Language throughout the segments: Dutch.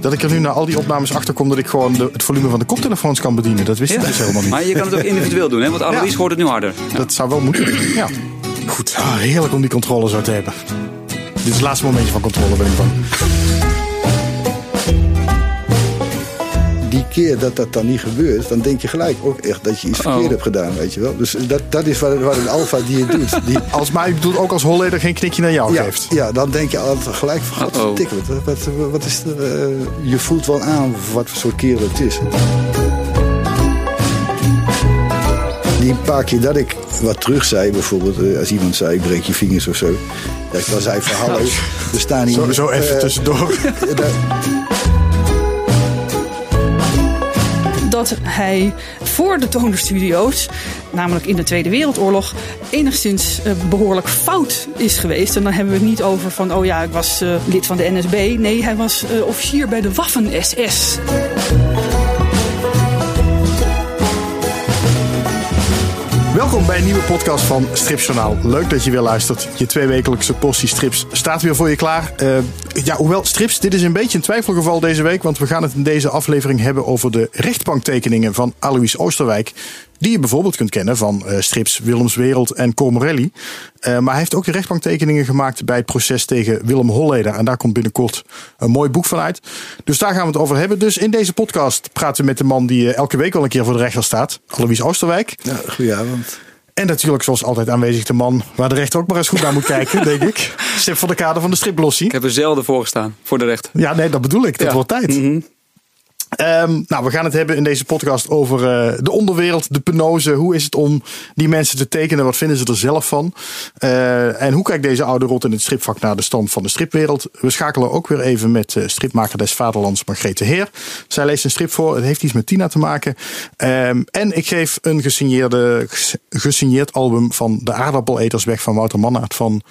Dat ik er nu na al die opnames achter kom dat ik gewoon de, het volume van de koptelefoons kan bedienen. Dat wist ik dus helemaal niet. Maar je kan het ook individueel doen, hè? want Annelies hoort het nu harder. Dat zou wel moeten. Ja. Goed, ah, heerlijk om die controle zo te hebben. Dit is het laatste momentje van controle, ben ik van. Keer dat dat dan niet gebeurt, dan denk je gelijk ook echt dat je iets verkeerd Oh. hebt gedaan, weet je wel. Dus dat, dat is wat, wat een alfa die het doet. Die, Als mij bedoelt ook als Holleder geen knikje naar jou ja, geeft. ja, dan denk je altijd gelijk van, godverdikke, wat, wat, wat is er, eh, je voelt wel aan wat voor soort kerel het is. Die paar keer dat ik wat terug zei, bijvoorbeeld eh, als iemand zei, ik breek je vingers of zo. Dat ik dan zei van, hallo, we staan hier... Zo, zo even eh, tussendoor. ja, dat- hij voor de tonerstudio's, namelijk in de Tweede Wereldoorlog, enigszins eh, behoorlijk fout is geweest. En dan hebben we het niet over van, oh ja, ik was eh, lid van de NSB. Nee, hij was eh, officier bij de Waffen-SS. Welkom bij een nieuwe podcast van Stripjournaal. Leuk dat je weer luistert. Je tweewekelijkse portie strips staat weer voor je klaar. Eh, ja, hoewel strips, dit is een beetje een twijfelgeval deze week. Want we gaan het in deze aflevering hebben over de rechtbanktekeningen van Alois Oosterwijk. Die je bijvoorbeeld kunt kennen van eh, strips Willems Wereld en Cormorelli. Eh, maar hij heeft ook de rechtbanktekeningen gemaakt bij het proces tegen Willem Holleder. En daar komt binnenkort een mooi boek van uit. Dus daar gaan we het over hebben. Dus in deze podcast praten we met de man die eh, elke week wel een keer voor de rechter staat. Alois Oosterwijk. ja, goedenavond. En natuurlijk zoals altijd aanwezig de man waar de rechter ook maar eens goed naar moet kijken, denk ik. Stip van de kader van de striplossie. Ik heb er zelden voor gestaan, voor de recht. Ja, nee, dat bedoel ik. Dat Ja. wordt tijd. Mhm. Ehm, nou, we gaan het hebben in deze podcast over eh, de onderwereld, de penose. Hoe is het om die mensen te tekenen? Wat vinden ze er zelf van? Eh, en hoe kijkt deze oude rot in het stripvak naar de stand van de stripwereld? We schakelen ook weer even met eh, stripmaker des Vaderlands, Margrethe Heer. Zij leest een strip voor. Het heeft iets met Tina te maken. Ehm, en ik geef een gesigneerde, gesigneerd album van de aardappeleters weg van Wouter Mannaert van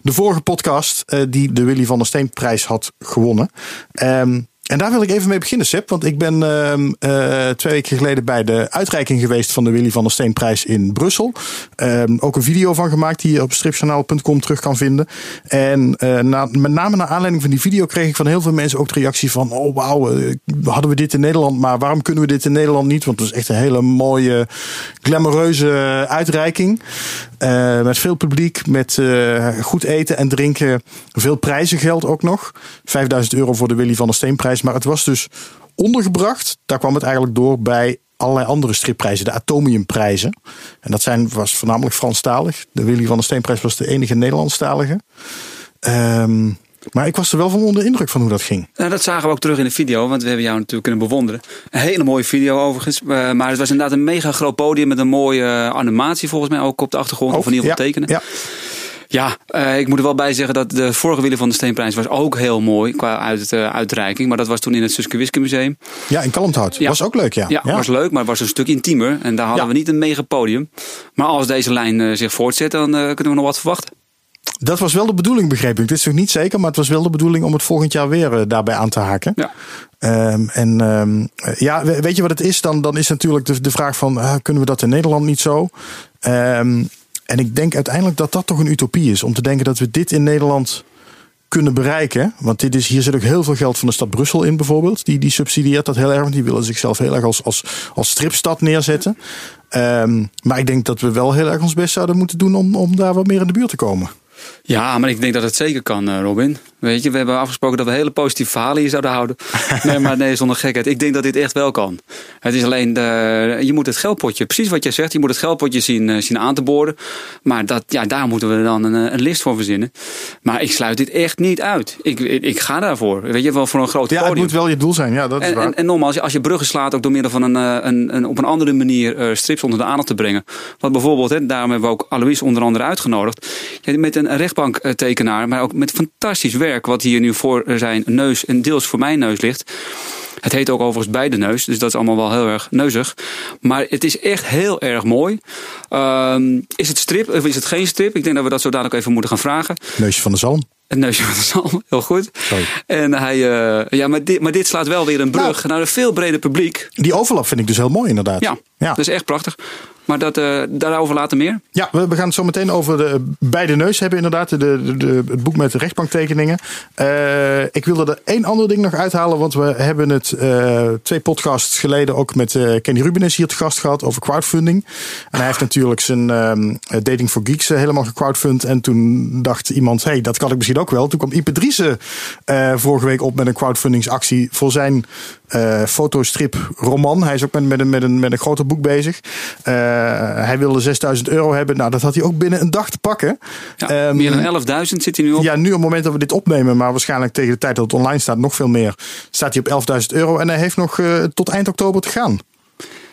de vorige podcast, die de Willy van der Steenprijs had gewonnen. Ehm, en daar wil ik even mee beginnen, Seb. Want ik ben ehm, eh, twee weken geleden bij de uitreiking geweest van de Willy van der Steenprijs in Brussel. Ehm, ook een video van gemaakt die je op stripjournaal.com terug kan vinden. En eh, na, met name naar aanleiding van die video kreeg ik van heel veel mensen ook de reactie van... Oh wauw, eh, hadden we dit in Nederland, maar waarom kunnen we dit in Nederland niet? Want het is echt een hele mooie, glamoureuze uitreiking. Met veel publiek, met goed eten en drinken. Veel prijzengeld ook nog. 5000 euro voor de Willy van der Steenprijs. Maar het was dus ondergebracht. Daar kwam het eigenlijk door bij allerlei andere stripprijzen. De Atomiumprijzen. En dat zijn, was voornamelijk Franstalig. De Willy van der Steenprijs was de enige Nederlandstalige. Ehm, maar ik was er wel van onder de indruk van hoe dat ging. Nou, dat zagen we ook terug in de video, want we hebben jou natuurlijk kunnen bewonderen. Een hele mooie video overigens. eh, maar het was inderdaad een mega groot podium met een mooie eh, animatie volgens mij ook op de achtergrond. of in ieder geval ja, tekenen. Ja. Ja, eh, ik moet er wel bij zeggen dat de vorige Willy van der Steenprijs was ook heel mooi qua uit, eh, uitreiking. Maar dat was toen in het Suske Museum. ja, in Kalmthout. Ja. Was ook leuk, ja. Ja, was leuk, maar het was een stuk intiemer. En daar hadden we niet een mega podium. Maar als deze lijn eh, zich voortzet, dan kunnen we nog wat verwachten. Dat was wel de bedoeling, begreep ik. Dit is nog niet zeker, maar het was wel de bedoeling om het volgend jaar weer daarbij aan te haken. Ja. Ehm, en ehm, eh, ja, we- weet je wat het is? Dan, dan is natuurlijk de, de vraag van, kunnen we dat in Nederland niet zo? Ehm, en ik denk uiteindelijk dat dat toch een utopie is. Om te denken dat we dit in Nederland kunnen bereiken. Want dit is, hier zit ook heel veel geld van de stad Brussel in bijvoorbeeld. Die, die subsidieert dat heel erg. Want die willen zichzelf heel erg als, als, als stripstad neerzetten. Ehm, maar ik denk dat we wel heel erg ons best zouden moeten doen om, om daar wat meer in de buurt te komen. Ja, maar ik denk dat het zeker kan, eh, Robin. Weet je, we hebben afgesproken dat we hele positieve verhalen hier zouden houden. Nee, maar nee, zonder gekheid. Ik denk dat dit echt wel kan. Het is alleen, de, je moet het geldpotje, precies wat jij zegt, je moet het geldpotje zien, eh, zien aan te boren. Maar dat, ja, daar moeten we dan een, eh, een list voor verzinnen. Maar ik sluit dit echt niet uit. Ik, ik, ga daarvoor. Weet je, wel voor een groot Ja, het podium. moet wel je doel zijn. Ja, dat is En, waar. en, en nogmaals, als je bruggen slaat ook door middel van een, eh, een, een op een andere manier eh, strips onder de aandacht te brengen. Want bijvoorbeeld, hè, daarom hebben we ook Alois onder andere uitgenodigd. Ja, met een rechtbanktekenaar, maar ook met fantastisch werk wat hier nu voor zijn neus en deels voor mijn neus ligt. Het heet ook overigens bij de neus, dus dat is allemaal wel heel erg neuzig. Maar het is echt heel erg mooi. Ehm, is het strip of is het geen strip? Ik denk dat we dat zo dadelijk even moeten gaan vragen. Neusje van de zalm. Het neusje van de zalm, heel goed. Sorry. En hij, eh, ja, maar dit, maar dit slaat wel weer een brug naar een veel breder publiek. Die overlap vind ik dus heel mooi inderdaad. Ja, ja. dat is echt prachtig. Maar dat, uh, daarover later meer. Ja, we, gaan het zo meteen over de beide neus hebben inderdaad. De, de, het boek met de rechtbanktekeningen. Uh, ik wilde er één ander ding nog uithalen. Want we hebben het uh, twee podcasts geleden ook met Kenny Rubinus hier te gast gehad over crowdfunding. En hij heeft natuurlijk zijn um, Dating for Geeks helemaal gecrowdfund. En toen dacht iemand, hey, dat kan ik misschien ook wel. Toen kwam Ipe Driessen vorige week op met een crowdfundingsactie voor zijn fotostrip roman. Hij is ook met, met, een, met, een, met een groter boek bezig. Hij wilde 6000 euro hebben. Nou, dat had hij ook binnen een dag te pakken. Ja, um, meer dan 11.000 zit hij nu op. Ja, nu op het moment dat we dit opnemen, maar waarschijnlijk tegen de tijd dat het online staat, nog veel meer, staat hij op 11.000 euro. En hij heeft nog uh, tot eind oktober te gaan.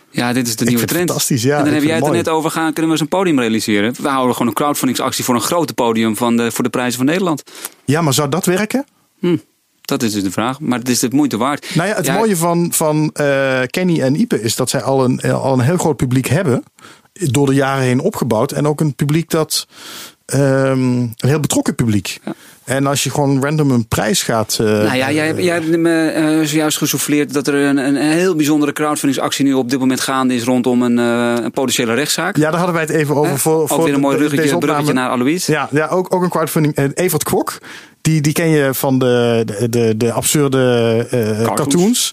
Ja, dit is de nieuwe trend. Fantastisch, ja. En dan heb jij het er net over gaan, kunnen we eens een podium realiseren. We houden gewoon een crowdfundingsactie voor een grote podium van de, voor de prijzen van Nederland. Ja, maar zou dat werken? Hm. Dat is dus de vraag. Maar het is het moeite waard. Nou ja, het ja, mooie van, van uh, Kenny en Ipe is dat zij al een, al een heel groot publiek hebben. Door de jaren heen opgebouwd. En ook een publiek dat. Um, een heel betrokken publiek. Ja. En als je gewoon random een prijs gaat. Uh, nou ja, jij, jij hebt me uh, zojuist gesouffleerd dat er een, een heel bijzondere crowdfundingsactie nu op dit moment gaande is rondom een, uh, een potentiële rechtszaak. Ja, daar hadden wij het even over. Voor, ook voor weer een mooi ruggetje, bruggetje naar Alois. Ja, ja ook, ook een crowdfunding. Evert Kwok. Die, die ken je van de, de, de, de absurde cartoons. cartoons.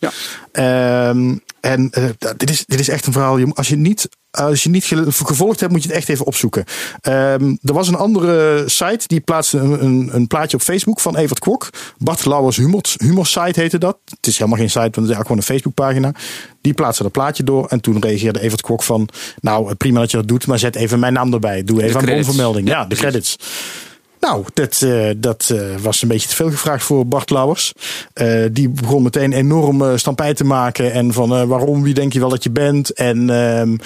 Ja. Um, en uh, dit, is, dit is echt een verhaal. Als je niet, als je niet gevolgd hebt, moet je het echt even opzoeken. Um, er was een andere site die plaatste een, een, een, plaatje op Facebook van Evert Kwok. Bart Lauwers humor, humor site heette dat. Het is helemaal geen site, want het is eigenlijk gewoon een Facebookpagina. Die plaatste dat plaatje door. En toen reageerde Evert Kwok van. Nou, prima dat je dat doet, maar zet even mijn naam erbij. Doe even een bronvermelding. Ja, ja de credits. Nou, dat, uh, dat uh, was een beetje te veel gevraagd voor Bart Lauwers. Uh, die begon meteen enorm stampij te maken. En van waarom, wie denk je wel dat je bent? En, ehm,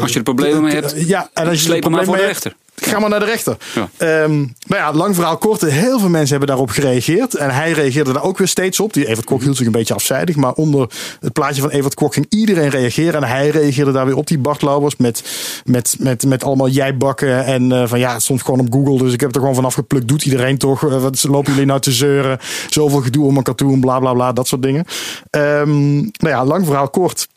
als je er problemen mee hebt, ja, en als je sleep hem maar voor de rechter. Ga maar naar de rechter. Ja. Um, nou ja, lang verhaal kort. Heel veel mensen hebben daarop gereageerd. En hij reageerde daar ook weer steeds op. Die Evert Kok hield zich een beetje afzijdig. Maar onder het plaatje van Evert Kok ging iedereen reageren. En hij reageerde daar weer op die Bart Lauwers. Met, met, met, met allemaal jijbakken. En uh, van ja, het stond gewoon op Google. Dus ik heb er gewoon vanaf geplukt. Doet iedereen toch? Uh, wat lopen jullie nou te zeuren? Zoveel gedoe om een cartoon. Bla bla bla. Dat soort dingen. Um, nou ja, lang verhaal kort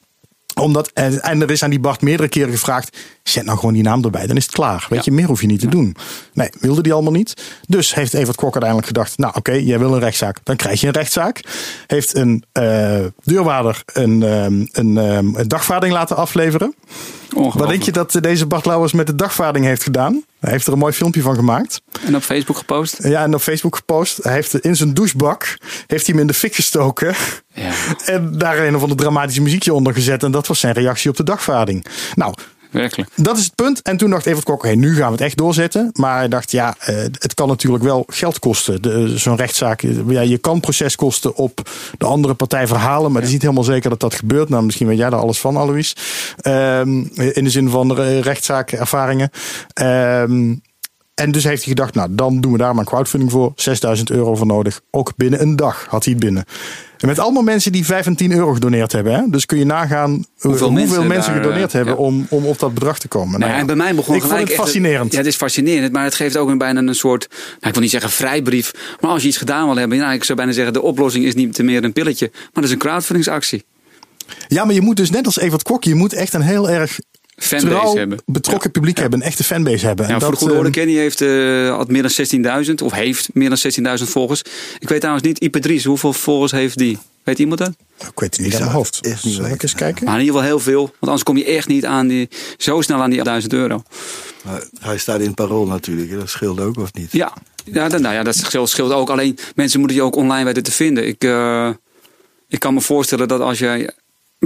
omdat, en, en er is aan die Bart meerdere keren gevraagd: zet nou gewoon die naam erbij, dan is het klaar. Weet je, meer hoef je niet te doen. Nee, wilde die allemaal niet. Dus heeft Evert Kok uiteindelijk gedacht: nou oké, okay, jij wil een rechtszaak, dan krijg je een rechtszaak. Heeft een uh, deurwaarder een, um, een, um, een dagvaarding laten afleveren. Wat denk je dat deze Bart Lauwers met de dagvaarding heeft gedaan? Hij heeft er een mooi filmpje van gemaakt. En op Facebook gepost? Ja, en op Facebook gepost. Hij heeft in zijn douchebak heeft hij hem in de fik gestoken. Ja. En daar een of ander dramatische muziekje onder gezet. En dat was zijn reactie op de dagvaarding. Nou, Werkelijk. Dat is het punt. En toen dacht Evert Kok, hey, nu gaan we het echt doorzetten. Maar hij dacht, ja, het kan natuurlijk wel geld kosten. Zo'n rechtszaak, ja, je kan proceskosten op de andere partij verhalen. Maar het is niet helemaal zeker dat dat gebeurt. Nou, misschien weet jij daar alles van, Alois. Um, in de zin van de rechtszaakervaringen. Um, en dus heeft hij gedacht, nou, dan doen we daar maar een crowdfunding voor. 6000 euro voor nodig. Ook binnen een dag had hij het binnen. En met allemaal mensen die 5 en 10 euro gedoneerd hebben. Hè? Dus kun je nagaan hoeveel, hoeveel mensen, mensen daar, gedoneerd hebben ja. om, om op dat bedrag te komen. Nou, ja, bij mij begon ik gelijk vond het fascinerend. ja, het is fascinerend. Maar het geeft ook een, bijna een soort, nou, ik wil niet zeggen vrijbrief. Maar als je iets gedaan wil hebben. Nou, ik zou bijna zeggen, de oplossing is niet meer een pilletje. Maar dat is een crowdfundingsactie. Ja, maar je moet dus net als Evert Kok, je moet echt een heel erg fanbase hebben. betrokken ja. publiek ja. hebben, een echte fanbase hebben. Ja, en voor dat, de goede orde, uh, Kenny heeft uh, had meer dan 16.000, of heeft meer dan 16.000 volgers. Ik weet trouwens niet, IP3, hoeveel volgers heeft die? Weet iemand dat? Ik weet het niet aan mijn hoofd. Zal ik eens kijken? Maar in ieder geval heel veel. Want anders kom je echt niet aan die, zo snel aan die 1000 euro. Maar hij staat in het parool natuurlijk. Dat scheelt ook, of niet? Ja, ja, dat, nou ja dat scheelt, scheelt ook. Alleen mensen moeten je ook online weten te vinden. Ik, uh, ik kan me voorstellen dat als jij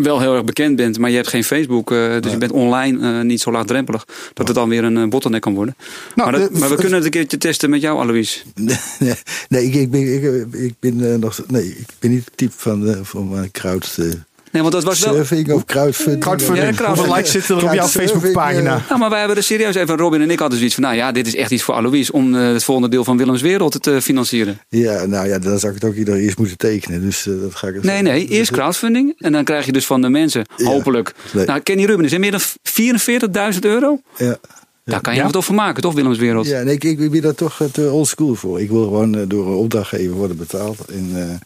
wel heel erg bekend bent, maar je hebt geen Facebook, uh, dus ja. je bent online uh, niet zo laagdrempelig, dat het dan weer een uh, bottleneck kan worden. Nou, maar, dat, de, maar, we kunnen het een keertje testen met jou, Alois. Nee, nee ik, ik, ben, ik, ik ben nog, nee, ik ben niet het type van, van crowd. Nee, want dat was wel... Surfing of crowdfunding. Crowdfunding. Ja, crowdfunding. likes zitten er op jouw Facebookpagina. Ja, maar wij hebben er serieus even, Robin en ik hadden zoiets van, nou ja, dit is echt iets voor Alois om uh, het volgende deel van Willems Wereld te financieren. Ja, nou ja, dan zou ik het ook iedereen eerst moeten tekenen. Dus uh, dat ga ik... Nee, nee, eerst crowdfunding en dan krijg je dus van de mensen, ja, hopelijk. Nee. Nou, Kenny Ruben is in meer dan 44.000 euro. Ja. Daar kan je ja. wat over maken, toch, Willems Wereld? Ja, nee, ik, ik ben daar toch te oldschool voor. Ik wil gewoon uh, door een opdrachtgever worden betaald. En,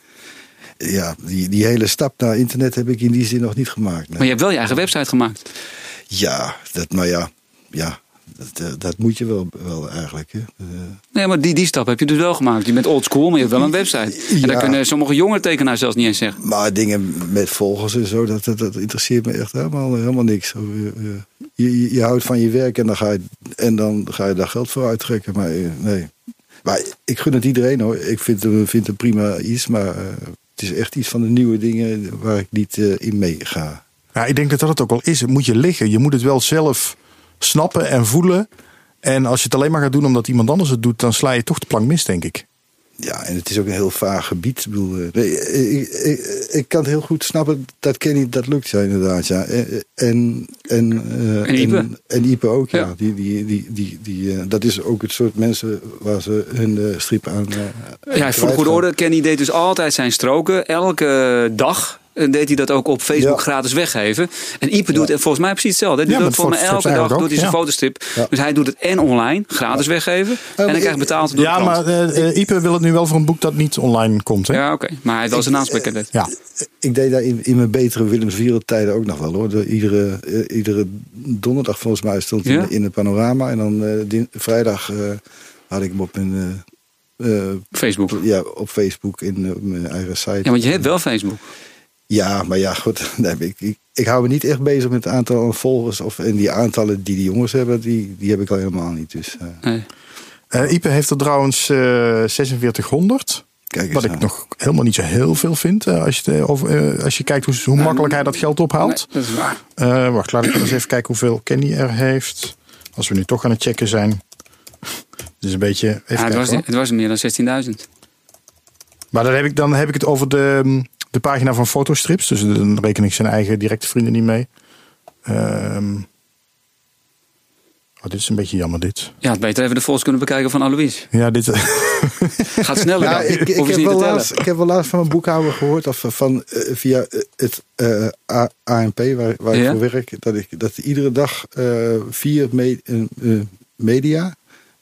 ja, die, die hele stap naar internet heb ik in die zin nog niet gemaakt. Nee. Maar je hebt wel je eigen website gemaakt. Ja, dat, maar ja, ja dat, eh, dat moet je wel, wel eigenlijk. Hè. Eh, Nee, maar die, die stap heb je dus wel gemaakt. Je bent old school, maar je hebt wel een website. En daar kunnen sommige jongere tekenaars zelfs niet eens zeggen. maar dingen met volgers en zo, dat, dat, dat interesseert me echt helemaal, helemaal niks. Eh, eh, Je, je, je houdt van je werk en dan, ga je, en dan ga je daar geld voor uittrekken. Maar eh, nee. Maar ik gun het iedereen hoor. Ik vind het, vind het prima iets, maar eh, het is echt iets van de nieuwe dingen waar ik niet eh, in meega. Ja, ik denk dat dat het ook wel is. Het moet je liggen. Je moet het wel zelf snappen en voelen. En als je het alleen maar gaat doen omdat iemand anders het doet, dan sla je toch de plank mis, denk ik. Ja, en het is ook een heel vaag gebied. Ik, bedoel, eh, nee, ik, ik, ik kan het heel goed snappen dat Kenny dat lukt, ja, inderdaad. Ja. En, en, en, eh, En Ipe. En, en Ipe ook, ja. Ja. Die, die, die, die, die, eh, dat is ook het soort mensen waar ze hun eh, strip aan. eh, Ja, voor de goede orde, Kenny deed dus altijd zijn stroken. Elke dag eh, deed hij dat ook op Facebook Ja. gratis weggeven. En Ipe doet Ja. volgens mij precies hetzelfde. Hij Ja, doet ook volgens mij elke dag doet hij zijn fotostrip. Ja. Dus hij doet het en online, gratis weggeven. en hij ik- krijgt betaald door Ja, maar eh, eh, Ipe wil het nu wel voor een boek dat niet online komt. Hè? Ja, oké. Maar hij heeft wel zijn naamsbekendheid. Ja. Ik deed daar in, in mijn betere Willems tijden ook nog wel hoor. De, iedere, eh, iedere donderdag volgens mij stond hij Ja? in, in het panorama. En dan eh, vrijdag eh, had ik hem op mijn, eh, eh, Facebook. ja, op Facebook in eh, op mijn eigen site. Ja, want je hebt wel Facebook. Ja, maar ja, goed. Nee, ik, ik, ik hou me niet echt bezig met het aantal volgers. Of, en die aantallen die die jongens hebben, die, die heb ik al helemaal niet. Dus eh, Nee. Eh, Ipe heeft er trouwens eh 4600. kijk eens Wat ik aan. nog helemaal niet zo heel veel vind. eh, als, je, over, eh, als je kijkt hoe, hoe makkelijk hij dat geld ophaalt. Nee, dat is waar. Eh, wacht, laat ik eens even kijken hoeveel Kenny er heeft. Als we nu toch aan het checken zijn. Het is een beetje. Even Ja, het, kijken, was, hoor. het was meer dan 16.000. Maar dan heb, ik, dan heb ik het over de, mm, de pagina van fotostrips. Dus dan reken ik zijn eigen directe vrienden niet mee. Ehm oh, dit is een beetje jammer, dit. Ja, had beter even de volks kunnen bekijken van Alois. Ja, dit. Gaat sneller Ja, dan. ik, ik, heb wel laatst, ik heb wel laatst van een boekhouder gehoord, of van, eh, via eh, het eh, A- ANP, waar, waar Ja? ik voor werk, dat, ik, dat iedere dag eh, vier me- eh, eh, media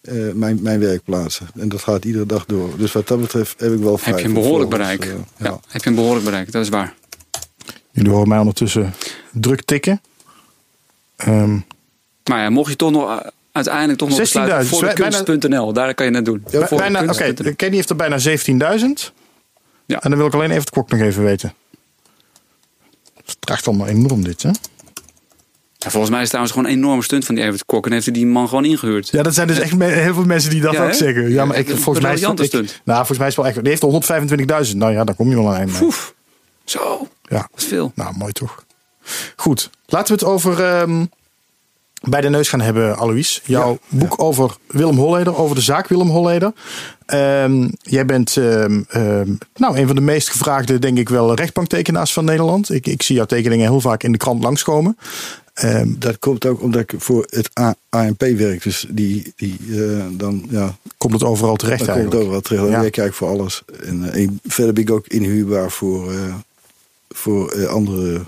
eh, mijn, mijn werk plaatsen. En dat gaat iedere dag door. Dus wat dat betreft heb ik wel Heb je een behoorlijk bereik. eh, ja. ja. heb je een behoorlijk bereik, dat is waar. Jullie horen mij ondertussen druk tikken. Ehm, Maar ja, mocht je toch nog uh, uiteindelijk toch nog 16.000, besluiten voor de kunst.nl, daar kan je het doen. Ja, bijna, Oké, kunst.nl. Kenny heeft er bijna 17.000. Ja. En dan wil ik alleen even de kwok nog even weten. Het draagt allemaal enorm dit, hè? Ja, volgens mij is het trouwens gewoon een enorme stunt van die Evert Kok. En heeft hij die man gewoon ingehuurd. Ja, dat zijn dus echt me- heel veel mensen die dat Ja, ook zeggen. Ja, maar ik, volgens mij is het, ik, stunt. nou, volgens mij is het wel echt. Die heeft er 125.000. Nou ja, daar kom je wel aan een eind. Poef. Zo, Ja, dat is veel. nou mooi toch. Goed, laten we het over ehm, bij de neus gaan hebben, Alois. Jouw Ja, boek over Willem Holleder, over de zaak Willem Holleder. Ehm, jij bent ehm, nou, een van de meest gevraagde, denk ik wel, rechtbanktekenaars van Nederland. Ik, ik zie jouw tekeningen heel vaak in de krant langskomen. Ehm, Dat komt ook omdat ik voor het ANP werk. Dus die, die eh, dan, ja, komt het overal terecht dan komt het eigenlijk? overal terecht. Dan Ja. werk ik eigenlijk voor alles. En, eh, en verder ben ik ook inhuurbaar voor, eh, voor andere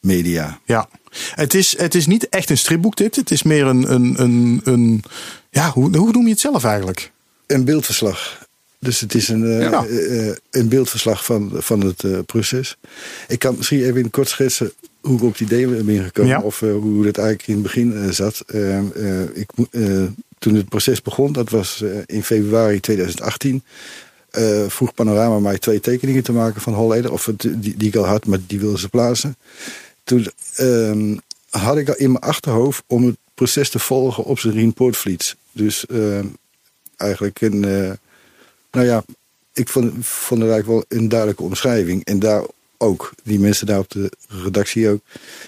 media. Ja, het is, het is niet echt een stripboek dit. Het is meer een, een, een, een ja, hoe, hoe noem je het zelf eigenlijk? Een beeldverslag. Dus het is een, Ja. een beeldverslag van, van het proces. Ik kan misschien even in kort schetsen hoe ik op het idee ben gekomen. Ja. Of eh, hoe het eigenlijk in het begin eh, zat. Eh, eh, ik, toen het proces begon, dat was in februari 2018. eh, vroeg Panorama mij twee tekeningen te maken van Holleder. Of het, die, die ik al had, maar die wilden ze plaatsen. Toen ehm, had ik al in mijn achterhoofd om het proces te volgen op zijn Poortvliet. Dus ehm, eigenlijk een... nou ja, ik vond, vond het eigenlijk wel een duidelijke omschrijving. En daar ook, die mensen daar op de redactie ook.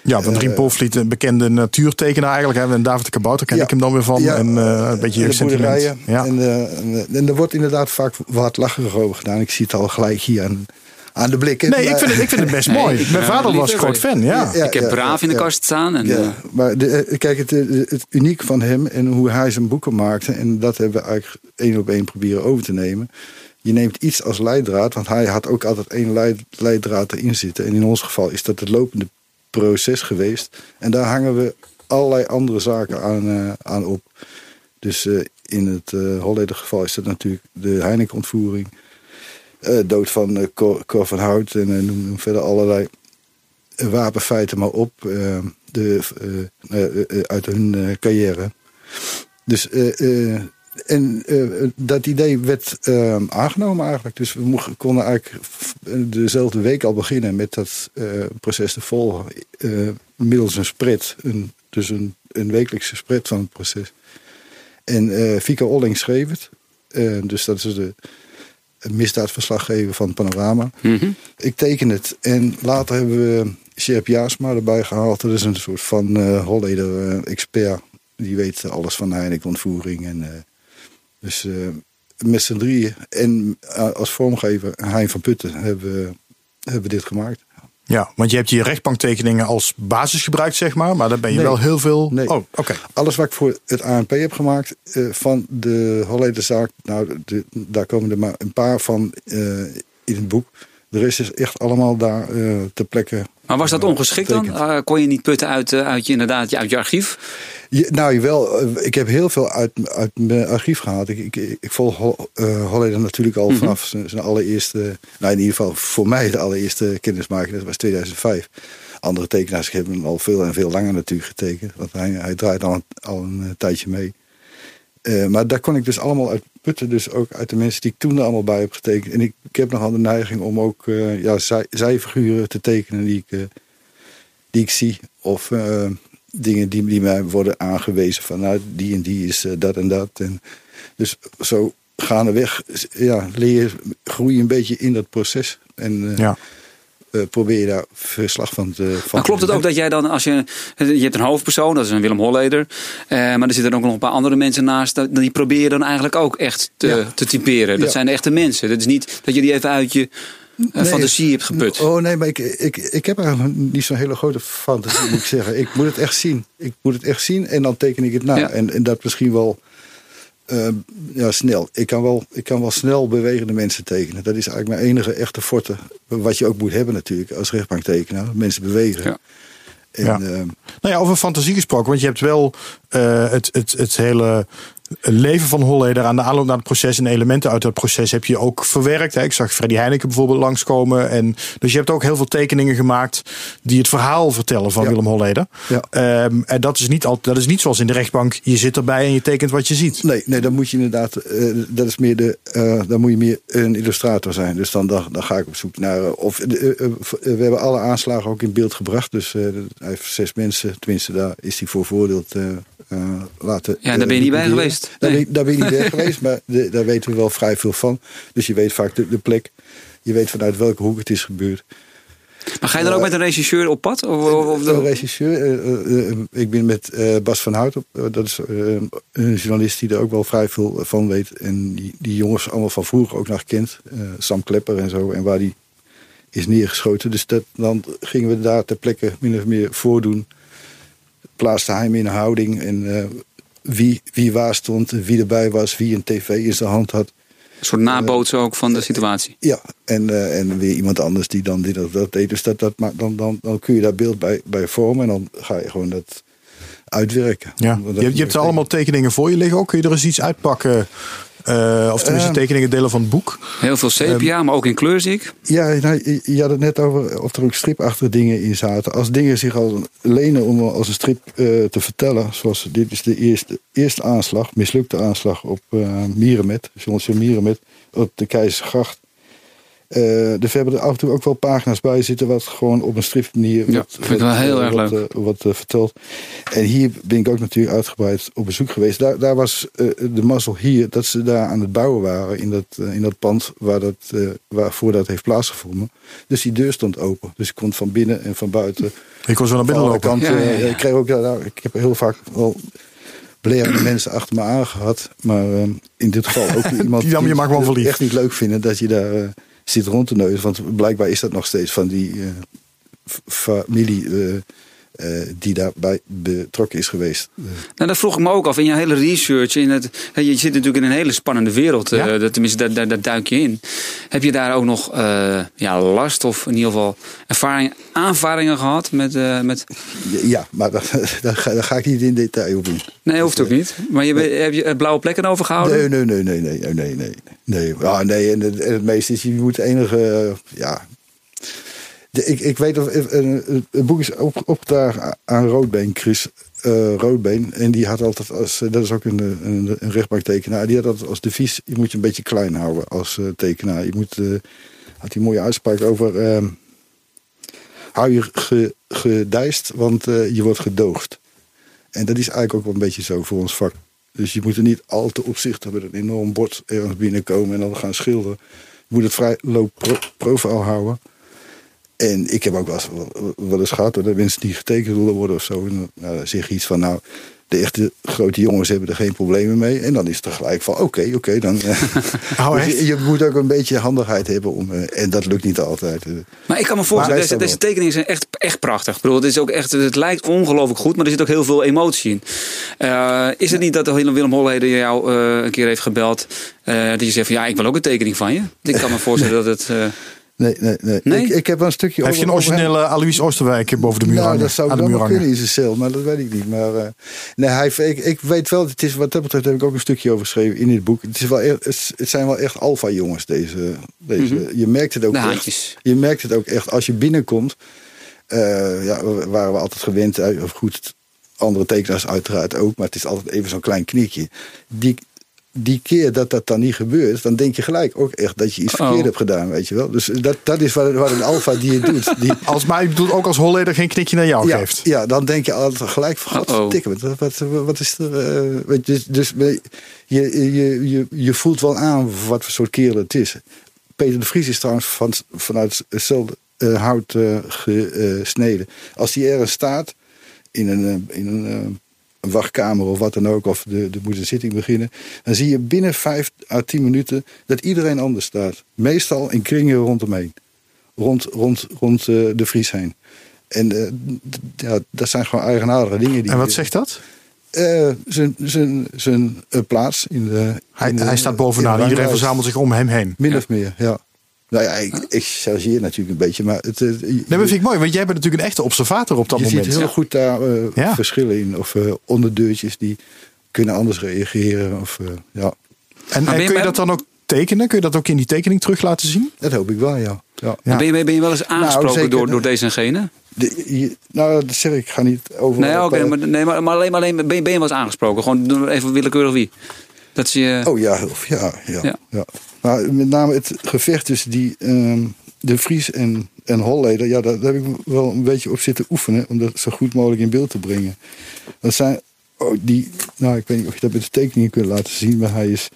Ja, van Rien Eh, Polvliet, een bekende natuurtekenaar eigenlijk. Hè? En David de Kabouter ken Ja. ik hem dan weer van. Ja, en eh, een beetje en de sentiment. boerderijen. Ja. En, eh, en, eh, en er wordt inderdaad vaak wat lacherig over gedaan. Ik zie het al gelijk hier aan, aan de blikken. Nee, ik vind het, ik vind het best Nee, mooi. ik Mijn ben vader een was groot fan, ja. Ja. ik heb Braaf in de ja. kast staan. En, eh, Ja, maar de, eh, kijk, het, eh, het uniek van hem en hoe hij zijn boeken maakte, en dat hebben we eigenlijk één op één proberen over te nemen. Je neemt iets als leidraad, want hij had ook altijd één leid, leidraad erin zitten. En in ons geval is dat het lopende proces geweest. En daar hangen we allerlei andere zaken aan, eh, aan op. Dus eh, in het uh, geval is dat natuurlijk de Heineken-ontvoering. dood van Cor, Cor van Hout en noem, verder allerlei wapenfeiten maar op de, uit hun carrière. Dus en dat idee werd aangenomen eigenlijk. Dus we mochten, konden eigenlijk dezelfde week al beginnen met dat proces te volgen. middels een spread. Een, dus een, een wekelijkse spread van het proces. En uh, Fika Olling schreef het. dus dat is de misdaadverslaggever van Panorama. Mm Ik teken het. En later hebben we Sjerp Jaasma erbij gehaald. Dat is een soort van Holleder-expert. Die weet alles van Heineken-ontvoering. En, uh, dus uh, met z'n drieën en als vormgever Hein van Putten hebben we, hebben dit gemaakt. Ja, want je hebt je rechtbanktekeningen als basis gebruikt, zeg maar. Maar daar ben je wel heel veel... Nee. Oh, oké. Alles wat ik voor het ANP heb gemaakt uh, van de Hollederzaak... Nou, de, daar komen er maar een paar van uh, in het boek. De rest is echt allemaal daar uh, ter plekke maar was dat ongeschikt dan? Uh, kon je niet putten uit, uh, uit, je, inderdaad, uit je archief? Ja, nou, wel. Ik heb heel veel uit, uit mijn archief gehaald. Ik, ik, ik volg uh, Holleder natuurlijk al mm -hmm. vanaf zijn, zijn, allereerste... Nou, in ieder geval voor mij de allereerste kennismaking. Dat was 2005. Andere tekenaars hebben hem al veel en veel langer natuurlijk getekend. Want hij, hij draait al een, al een tijdje mee. Uh, maar daar kon ik dus allemaal uit putten. Dus ook uit de mensen die ik toen er allemaal bij heb getekend. En ik, heb nogal de neiging om ook uh, ja, zij, zijfiguren te tekenen die ik, uh, die ik zie. Of dingen die, mij worden aangewezen van nou, die en die is dat en dat. En dus zo gaandeweg ja, leer groei een beetje in dat proces. En ja. Uh, probeer je daar verslag van te van Maar klopt het ook dat jij dan, als je. Je hebt een hoofdpersoon, dat is een Willem Holleder. Uh, maar er zitten ook nog een paar andere mensen naast. Die probeer je dan eigenlijk ook echt te, ja. te typeren. Dat ja. zijn de echte mensen. Dat is niet dat je die even uit je. Nee, fantasie hebt geput. Oh nee, maar ik, ik, ik heb eigenlijk niet zo'n hele grote fantasie, moet ik zeggen. Ik moet het echt zien. Ik moet het echt zien en dan teken ik het na. En, en dat misschien wel uh, ja, snel. Ik kan, wel, ik kan wel snel bewegende mensen tekenen. Dat is eigenlijk mijn enige echte forte. Wat je ook moet hebben natuurlijk als rechtbanktekenaar. Mensen bewegen. Ja. En, ja. Uh, nou ja, over fantasie gesproken. Want je hebt wel uh, het, het, het hele leven van Holleder aan de aanloop naar het proces en elementen uit dat proces heb je ook verwerkt. Hè? Ik zag Freddy Heineken bijvoorbeeld langskomen. En, dus je hebt ook heel veel tekeningen gemaakt die het verhaal vertellen van Ja. Willem Holleder. Ja. Ehm, en dat is, niet al, dat is niet zoals in de rechtbank. Je zit erbij en je tekent wat je ziet. Nee, nee, dan moet je inderdaad. eh, dat is meer de. eh, dan moet je meer een illustrator zijn. Dus dan, dan, dan ga ik op zoek naar. eh, of, we hebben alle aanslagen ook in beeld gebracht. Dus eh, hij heeft zes mensen. Tenminste, daar is hij voor veroordeeld. eh, eh, laten. Ja, daar ben je niet bij liquideren. Geweest. Daar, Nee. ben, daar ben je niet bij geweest, maar de- daar weten we wel vrij veel van. Dus je weet vaak de, de plek. Je weet vanuit welke hoek het is gebeurd. Maar ga je dan ook met een regisseur op pad? Of, of, de regisseur, eh, eh, eh, ik ben met eh, Bas van Hout op. eh, dat is eh, een journalist die er ook wel vrij veel van weet. En die, die jongens allemaal van vroeger ook nog kent. Eh, Sam Klepper en zo. En waar die is neergeschoten. Dus dat, dan gingen we daar ter plekke min of meer voordoen. Plaatste hij hem in een houding. En eh, wie, wie waar stond, wie erbij was, wie een tv in zijn hand had. een soort nabootsen ook van de situatie? Ja, en, eh, en weer iemand anders die dan dit of dat deed. Dus dat, dat, maar dan, dan, dan kun je daar beeld bij, bij vormen en dan ga je gewoon dat uitwerken. Ja. Je, je hebt er allemaal tekeningen voor je liggen ook. Kun je er eens iets uitpakken? Eh, of tenminste Ehm. tekeningen delen van het boek. Heel veel sepia, maar ook in kleur zie ik. Ja, nou, je- had het net over of er ook stripachtige dingen in zaten. Als dingen zich al lenen om als een strip eh, te vertellen. Zoals dit is de eerste, eerste aanslag, mislukte aanslag op uh, Mierenmet. Johnson Mierenmet op de Keizersgracht. Eh dus we hebben er af en toe ook wel pagina's bij zitten wat gewoon op een stripmanier Ja, wat, vind ik wel heel eh, erg wat, leuk. eh, wat vertelt. En hier ben ik ook natuurlijk uitgebreid op bezoek geweest. Daar, daar was eh, de mazzel hier dat ze daar aan het bouwen waren in dat, in dat pand waar dat, waarvoor dat heeft plaatsgevonden. Dus die deur stond open. Dus ik kon van binnen en van buiten. Ik kon zo naar binnen lopen. kanten. Ja, ja, ja. eh, Ik kreeg ook, nou, ik heb heel vaak wel belerende mensen achter me aangehad. Maar in dit geval ook iemand Die je gewoon het verliefd. echt niet leuk vinden dat je daar zit rond te neuzen. Want blijkbaar is dat nog steeds van die eh, familie eh, die daarbij betrokken is geweest. Eh, Nou, dat vroeg ik me ook af in je hele research. In het, je zit natuurlijk in een hele spannende wereld. eh, Ja. dat, tenminste, daar, daar, daar duik je in. Heb je daar ook nog eh, ja, last of in ieder geval ervaring, aanvaringen gehad met. eh, met ja, maar daar, ga, daar ga ik niet in detail op in. nee, hoeft ook niet. Maar je, heb je eh, blauwe plekken overgehouden? Nee, nee, nee, nee, nee, nee, nee, nee. Nee, ah, nee en, het, en het meeste is, je moet enige, eh, ja... Ik, ik weet dat eh, het boek is op, opgedragen aan Roodbeen, Chris Roodbeen. En die had altijd als, dat is ook een, een, een rechtbanktekenaar, die had altijd als devies, je moet je een beetje klein houden als tekenaar. Je moet, had die mooie uitspraak over, uh, hou je ge, gedijst, want je wordt gedoogd. En dat is eigenlijk ook wel een beetje zo voor ons vak. Dus je moet er niet al te opzicht hebben, een enorm bord ergens binnenkomen en dan gaan schilderen. Je moet het vrij low pro profiel houden. En ik heb ook wel eens, wel eens gehad dat mensen die getekend willen worden of zo. En nou, dan zeg je iets van, nou, de echte grote jongens hebben er geen problemen mee. En dan is het tegelijk van, oké, oké, dan... Oh, dus je, je, moet ook een beetje handigheid hebben. Om, uh, en dat lukt niet altijd. Maar ik kan me voorstellen, deze, deze tekeningen zijn echt, echt prachtig. Ik bedoel, het, is ook echt, het lijkt ongelooflijk goed, maar er zit ook heel veel emotie in. Uh, is het niet dat Willem Holleder jou uh, een keer heeft gebeld... dat je zegt van, ja, ik wil ook een tekening van je? Ik kan me voorstellen dat het... Nee, nee, nee. Nee? Ik, ik heb wel een stukje. Heb je een originele Alois Oosterwijk boven de muur nou, hangen? dat zou aan de dan muur nog kunnen in zijn cel, maar dat weet ik niet. Maar uh, nee, hij, ik, ik weet wel, het is, wat dat betreft heb ik ook een stukje over geschreven in dit boek. Het, is wel echt, het zijn wel echt alfa jongens, deze. deze. Mhm. Je merkt het ook De echt. Je merkt het ook echt als je binnenkomt. eh, ja, we- waren we altijd gewend, eh, of goed, andere tekenaars uiteraard ook, maar het is altijd even zo'n klein knikje. Die, die keer dat dat dan niet gebeurt, dan denk je gelijk ook echt dat je iets Oh. verkeerd hebt gedaan, weet je wel. Dus dat, dat is wat, wat een alfa die het doet. Die, Als, ik bedoel ook als Holleder geen knikje naar jou ja, geeft. ja, dan denk je altijd gelijk van, godverdikke, wat, wat, wat is er... eh, weet je, dus dus je, je, je, je voelt wel aan wat voor soort kerel het is. Peter de Vries is trouwens van, vanuit hetzelfde eh, hout eh, gesneden. Als hij ergens staat, in een, in een, een wachtkamer of wat dan ook, of de, de moet een zitting beginnen, dan zie je binnen vijf à tien minuten dat iedereen anders staat. Meestal in kringen rondomheen. Rond, rond, rond eh, de Vries heen. En eh, ja, dat zijn gewoon eigenaardige dingen. Die En wat zegt dat? Eh, zijn, zijn, zijn plaats in de. Hij, in de- hij staat bovenaan. de Iedereen verzamelt zich om hem heen. Min of meer, ja. Nou ja, ik, ik chargeer natuurlijk een beetje, maar het, eh, je, Nee, maar vind ik mooi, want jij bent natuurlijk een echte observator op dat je moment. ziet heel goed daar eh, Ja. verschillen in. Of eh, onderdeurtjes die kunnen anders reageren. Of, eh, ja, En, je kun je dat dan ook tekenen? Kun je dat ook in die tekening terug laten zien? dat hoop ik wel, ja. ja. Ja. Ben, je, ben je wel eens aangesproken zeker. door, door deze en gene? De, je- nou, dat zeg ik, ik ga niet over. Nee, oké, eh, maar, nee, maar, maar alleen, maar alleen ben, je, ben je wel eens aangesproken? Gewoon even willekeurig wie? Dat ze je... Oh ja, heel- ja, ja, Ja. ja. Maar met name het gevecht tussen die, ehm, de Vries en, en Holleder, ja, daar, heb ik wel een beetje op zitten oefenen om dat zo goed mogelijk in beeld te brengen. Dat zijn oh, die, nou ik weet niet of je dat met de tekeningen kunt laten zien, maar hij is,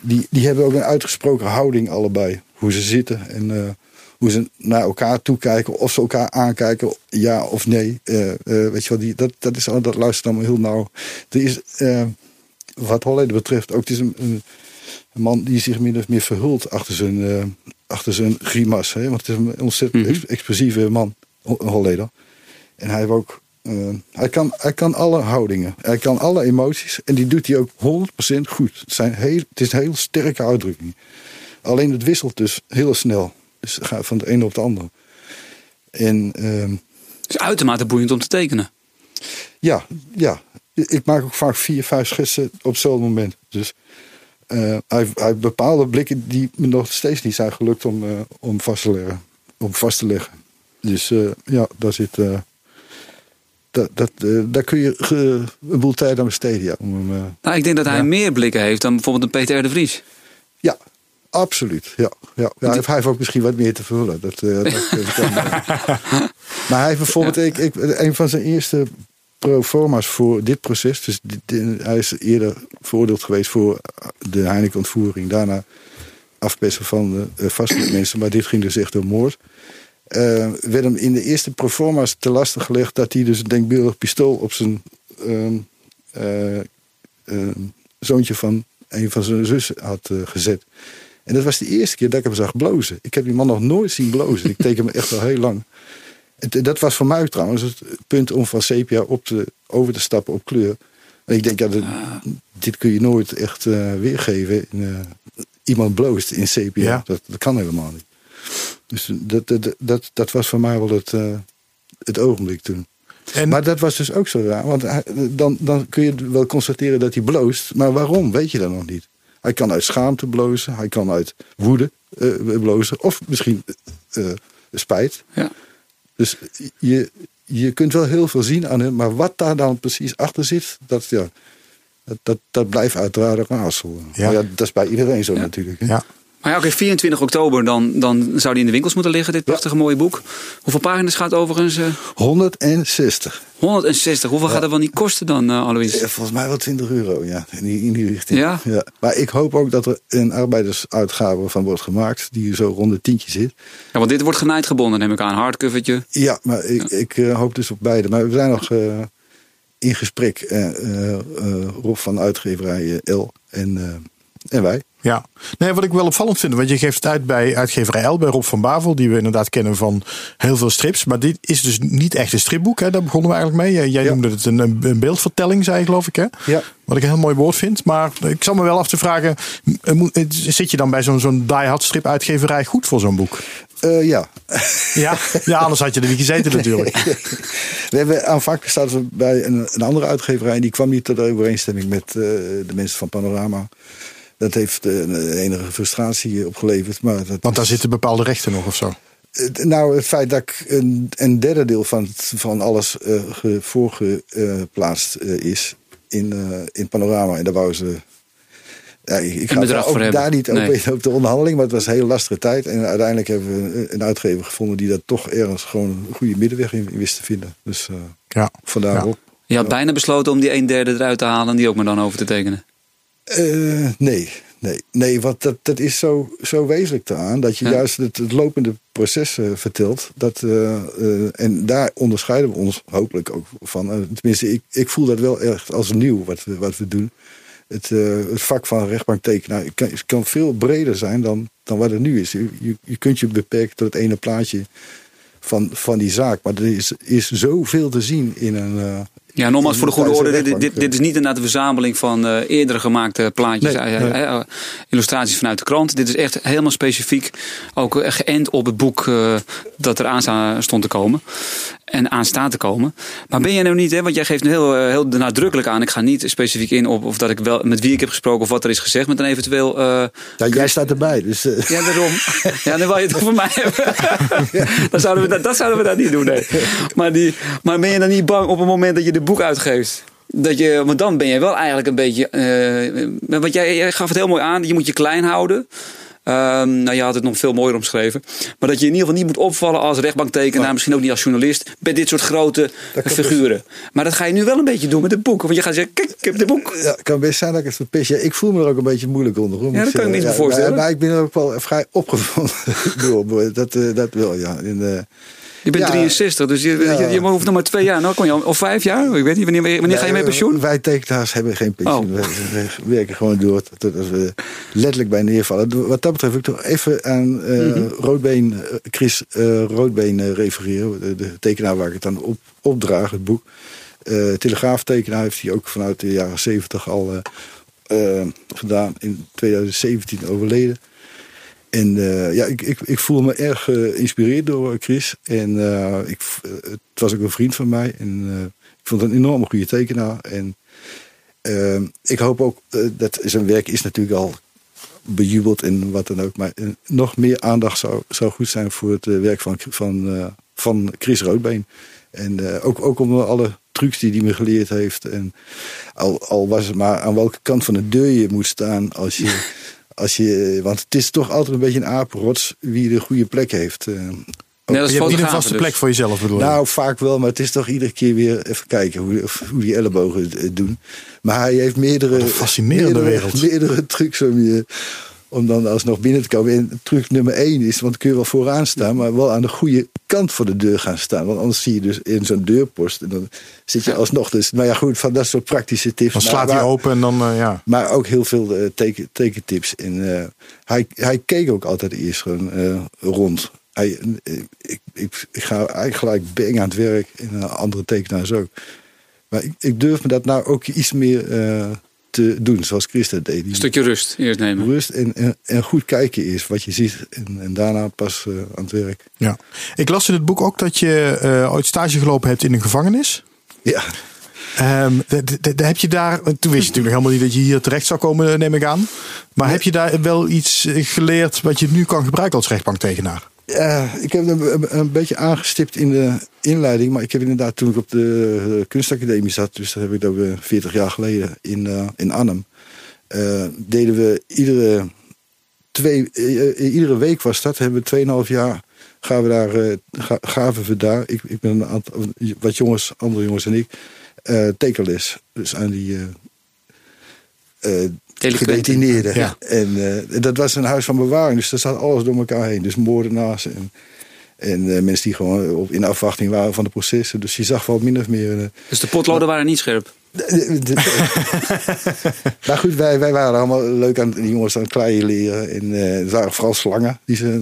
die, die hebben ook een uitgesproken houding allebei. Hoe ze zitten en eh, hoe ze naar elkaar toekijken, of ze elkaar aankijken, ja of nee. Eh, eh, weet je wel, die, dat, dat, is, dat luistert allemaal heel nauw. Er is, wat Holleder betreft, ook het is een, een, een man die zich min of meer verhult achter zijn, eh, achter zijn grimas. Hè? Want het is een ontzettend Mhm. ex- explosieve man, Ho- Holleder. En hij heeft ook. eh, hij, kan, hij kan alle houdingen. Hij kan alle emoties. En die doet hij ook 100% goed. Het, zijn heel, het is een heel sterke uitdrukking. Alleen het wisselt dus heel snel. Dus het gaat van de ene op de andere. En ehm, Het is uitermate boeiend om te tekenen. ja, ja. Ik maak ook vaak vier, vijf schetsen op zo'n moment. Dus eh, hij, hij bepaalde blikken die me nog steeds niet zijn gelukt om, eh, om, vast, te leggen, om vast te leggen. Dus eh, ja, daar zit. dat, dat, daar kun je een boel tijd aan besteden. Ja, om hem, Nou, ik denk dat hij Ja. meer blikken heeft dan bijvoorbeeld een Peter de Vries. ja absoluut. Ja, ja. ja hij, heeft, ook misschien wat meer te vullen. Dat, dat, dat kan. maar hij heeft bijvoorbeeld. Ik, ik, een van zijn eerste proforma's voor dit proces. Dus hij is eerder veroordeeld geweest voor de Heineken-ontvoering. Daarna afpersen van uh, vaste mensen. Maar dit ging dus echt om moord. Eh, werd hem in de eerste proforma's te lastig gelegd dat hij dus een denkbeeldig pistool op zijn ehm, eh, ehm, zoontje van een van zijn zussen had eh, gezet. En dat was de eerste keer dat ik hem zag blozen. Ik heb die man nog nooit zien blozen. Ik teken hem echt al heel lang. Dat was voor mij trouwens het punt om van sepia op te, over te stappen op kleur. En ik denk, ja, dat- dit kun je nooit echt eh, weergeven. In, eh, iemand bloost in sepia. Ja. Dat, dat kan helemaal niet. Dus dat, dat, dat, dat was voor mij wel het, eh, het ogenblik toen. En, Maar dat was dus ook zo raar. Want hij- dan, dan kun je wel constateren dat hij bloost. Maar waarom, weet je dan nog niet. Hij kan uit schaamte blozen. Hij kan uit woede blozen. Of misschien spijt. Ja. Dus je, je kunt wel heel veel zien aan hem, maar wat daar dan precies achter zit, dat, ja, dat, dat, dat blijft uiteraard een raadsel. Ja, dat is bij iedereen zo natuurlijk. hè. Ja. Maar ja, oké, 24 oktober, dan, dan zou die in de winkels moeten liggen, dit prachtige mooie boek. Hoeveel pagina's gaat het overigens? eh 160. 160. Hoeveel gaat dat wel niet kosten dan, eh Alois? Volgens mij wel 20 euro, ja, in die, in die richting. Ja? Maar ik hoop ook dat er een arbeidersuitgave van wordt gemaakt, die zo rond de tientje zit. Ja, want dit wordt genaaid gebonden, neem ik aan. Hardcovertje. Ja, maar ik, ik eh, hoop dus op beide. Maar we zijn nog in gesprek, Rob van uitgeverij L en, en wij. Ja, nee, wat ik wel opvallend vind, want je geeft het uit bij uitgeverij L, bij Rob van Bavel, die we inderdaad kennen van heel veel strips. Maar dit is dus niet echt een stripboek, hè? daar begonnen we eigenlijk mee. Jij Ja. noemde het een, een beeldvertelling, zei je geloof ik. Hè? Ja. Wat ik een heel mooi woord vind. Maar ik zal me wel af te vragen, m- moet- zit je dan bij zo'n zo'n die-hard strip uitgeverij goed voor zo'n boek? Eh, ja, Ja, ja, anders had je er niet gezeten natuurlijk. we hebben aanvankelijk zaten we bij een, een andere uitgeverij. Die kwam niet tot overeenstemming met eh, de mensen van Panorama. Dat heeft eh, een enige frustratie opgeleverd. Maar dat Want daar is- zitten bepaalde rechten nog of zo. Nou, het feit dat ik een, een derde deel van, het- van alles eh ge- voorgeplaatst eh, is in, eh, in Panorama. En daar wou ze. Ja, ik ik ga daar, ook hebben. daar niet op, Nee. op de onderhandeling, maar het was een hele lastige tijd. En uiteindelijk hebben we een- een uitgever gevonden die dat toch ergens gewoon een goede middenweg in, in wist te vinden. Dus eh, Ja. vandaar Ja. ook. Je had bijna besloten om die een derde eruit te halen en die ook maar dan over te tekenen. Eh, nee, nee, nee, want dat, dat is zo, zo wezenlijk aan dat je Ja. juist het, het lopende proces eh, vertelt. Dat, eh, en daar onderscheiden we ons hopelijk ook van. Tenminste, ik, ik voel dat wel echt als nieuw wat we, wat we doen. Het, het vak van rechtbanktekenaar kan, kan veel breder zijn dan, dan wat het nu is. Je, je, je kunt je beperken tot het ene plaatje van, van die zaak. Maar er is, is zoveel te zien in een. Ja, nogmaals voor de goede orde. Dit, dit, is niet inderdaad een verzameling van eh eerdere gemaakte plaatjes, Nee, eh, illustraties vanuit de krant. Dit is echt helemaal specifiek ook eh, geënt op het boek dat er aan sta- stond te komen. En aan staat te komen. Maar ben jij nou niet, hè, want jij geeft nu heel, heel nadrukkelijk aan. Ik ga niet specifiek in op of dat ik wel met wie ik heb gesproken of wat er is gezegd. Met een eventueel. ja, jij staat erbij, dus. ja, daarom. Ja, dan wil je het over mij hebben. dan zouden we dat, dat zouden we dat niet doen, nee. Maar, die, maar ben je dan niet bang op het moment dat je de boek uitgeeft? Dat je, want dan ben je wel eigenlijk een beetje. eh want jij, jij gaf het heel mooi aan. Je moet je klein houden. Ehm, nou, je had het nog veel mooier omschreven. Maar dat je in ieder geval niet moet opvallen als rechtbanktekenaar. Misschien ook niet als journalist. Bij dit soort grote klopt figuren. Maar dat ga je nu wel een beetje doen met het boek. Want je gaat zeggen: Kijk, ik heb het boek. Ja, het kan best zijn dat ik het verpis. Ja, ik voel me er ook een beetje moeilijk onder. hoor, moet dat kan ik me iets bij voorstellen. Maar, maar ik ben er ook wel vrij opgewonden door. Dat, eh, dat wel, ja. Eh, Je bent Ja. 63, dus je, Ja. je, je hoeft nog maar twee jaar. Nou, kon je al, of vijf jaar? Ik weet niet. Wanneer, wanneer ga je met pensioen? Wij tekenaars hebben geen pensioen. Oh. We, we werken gewoon door tot als we letterlijk bij neervallen. Wat dat betreft wil ik toch even aan Mhm. Roodbeen, eh, Chris eh, Roodbeen refereren. De, de tekenaar waar ik het dan op, opdraag, het boek. Telegraaftekenaar heeft hij ook vanuit de jaren 70 al gedaan. In 2017 overleden. En eh, ja, ik, ik, ik voel me erg geïnspireerd door Chris. En eh, ik, eh, het was ook een vriend van mij. En eh, ik vond het een enorm goede tekenaar. En eh, ik hoop ook eh, dat zijn werk is natuurlijk al bejubeld en wat dan ook. Maar eh, nog meer aandacht zou, goed zijn voor het eh, werk van, van, eh, van Chris Roodbeen. En eh, ook, ook om alle trucs die hij me geleerd heeft. En al, al was het maar aan welke kant van de deur je moet staan als je. Als je, want het is toch altijd een beetje een apenrots wie de goede plek heeft. Eh, Net als je hebt niet een vaste dus. plek voor jezelf bedoel je? nou, vaak wel, maar het is toch iedere keer weer even kijken hoe, hoe die ellebogen het, het doen. Maar hij heeft meerdere, Wat een fascinerende meerdere, wereld. meerdere trucs om, je, om dan alsnog binnen te komen. En truc nummer één is, want dan kun je wel vooraan staan, maar wel aan de goede kant voor de deur gaan staan. Want anders zie je dus in zo'n deurpost en dan zit je alsnog dus. Nou ja, goed, van dat soort praktische tips. dan Maar slaat hij open en dan, eh, ja. maar ook heel veel eh, teken, tekentips. En eh, hij, hij keek ook altijd eerst gewoon rond. Hij, ik, ik, ik ga eigenlijk gelijk bang aan het werk. En andere tekenaars ook. Maar ik, ik durf me dat nou ook iets meer te doen. Zoals Christa deed. Een stukje rust eerst nemen. rust en, en, en goed kijken is wat je ziet. En, en daarna pas eh, aan het werk. ja. Ik las in het boek ook dat je eh, ooit stage gelopen hebt in een gevangenis. Ja, Ehm, de- de- de- heb je daar, toen wist je natuurlijk helemaal niet dat je hier terecht zou komen, neem ik aan. Maar heb je daar wel iets eh, geleerd wat je nu kan gebruiken als rechtbanktekenaar? Ja, ik heb een, een beetje aangestipt in de inleiding. Maar ik heb inderdaad toen ik op de kunstacademie zat... dus dat heb ik dat 40 jaar geleden in, in Arnhem... Deden we iedere, twee, iedere week was dat. Hebben we 2,5 jaar gaan we daar, gaven we daar. Ik, ik ben een aantal, wat jongens, andere jongens en ik, tekenles. Dus aan die gedetineerden. Ja. En dat was een huis van bewaring, dus daar zat alles door elkaar heen. Dus moordenaars en, en mensen die gewoon op, in afwachting waren van de processen. Dus je zag wel min of meer. dus de potloden waren niet scherp? maar goed, wij, wij waren allemaal leuk aan die jongens aan het kleien leren. En er waren vooral slangen die ze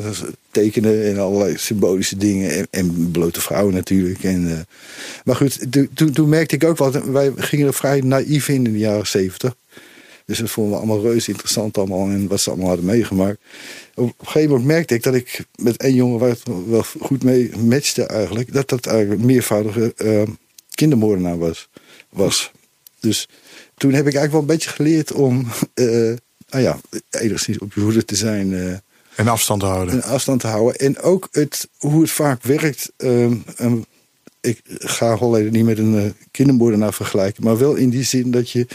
tekenen en allerlei symbolische dingen. En, en blote vrouwen natuurlijk. En, uh, maar goed, toen, toen merkte ik ook wat. Wij gingen er vrij naïef in in de jaren zeventig. Dus dat vonden we allemaal reuze interessant allemaal. En wat ze allemaal hadden meegemaakt. Op een gegeven moment merkte ik dat ik met één jongen waar het wel goed mee matchte eigenlijk. Dat dat eigenlijk een meervoudige uh, kindermoordenaar was. was. Dus toen heb ik eigenlijk wel een beetje geleerd om, uh, nou ja, enigszins op je hoede te zijn. Uh, en afstand te houden. En afstand te houden. En ook het, hoe het vaak werkt. Um, um, ik ga Holleden niet met een kindermoordenaar vergelijken. Maar wel in die zin dat je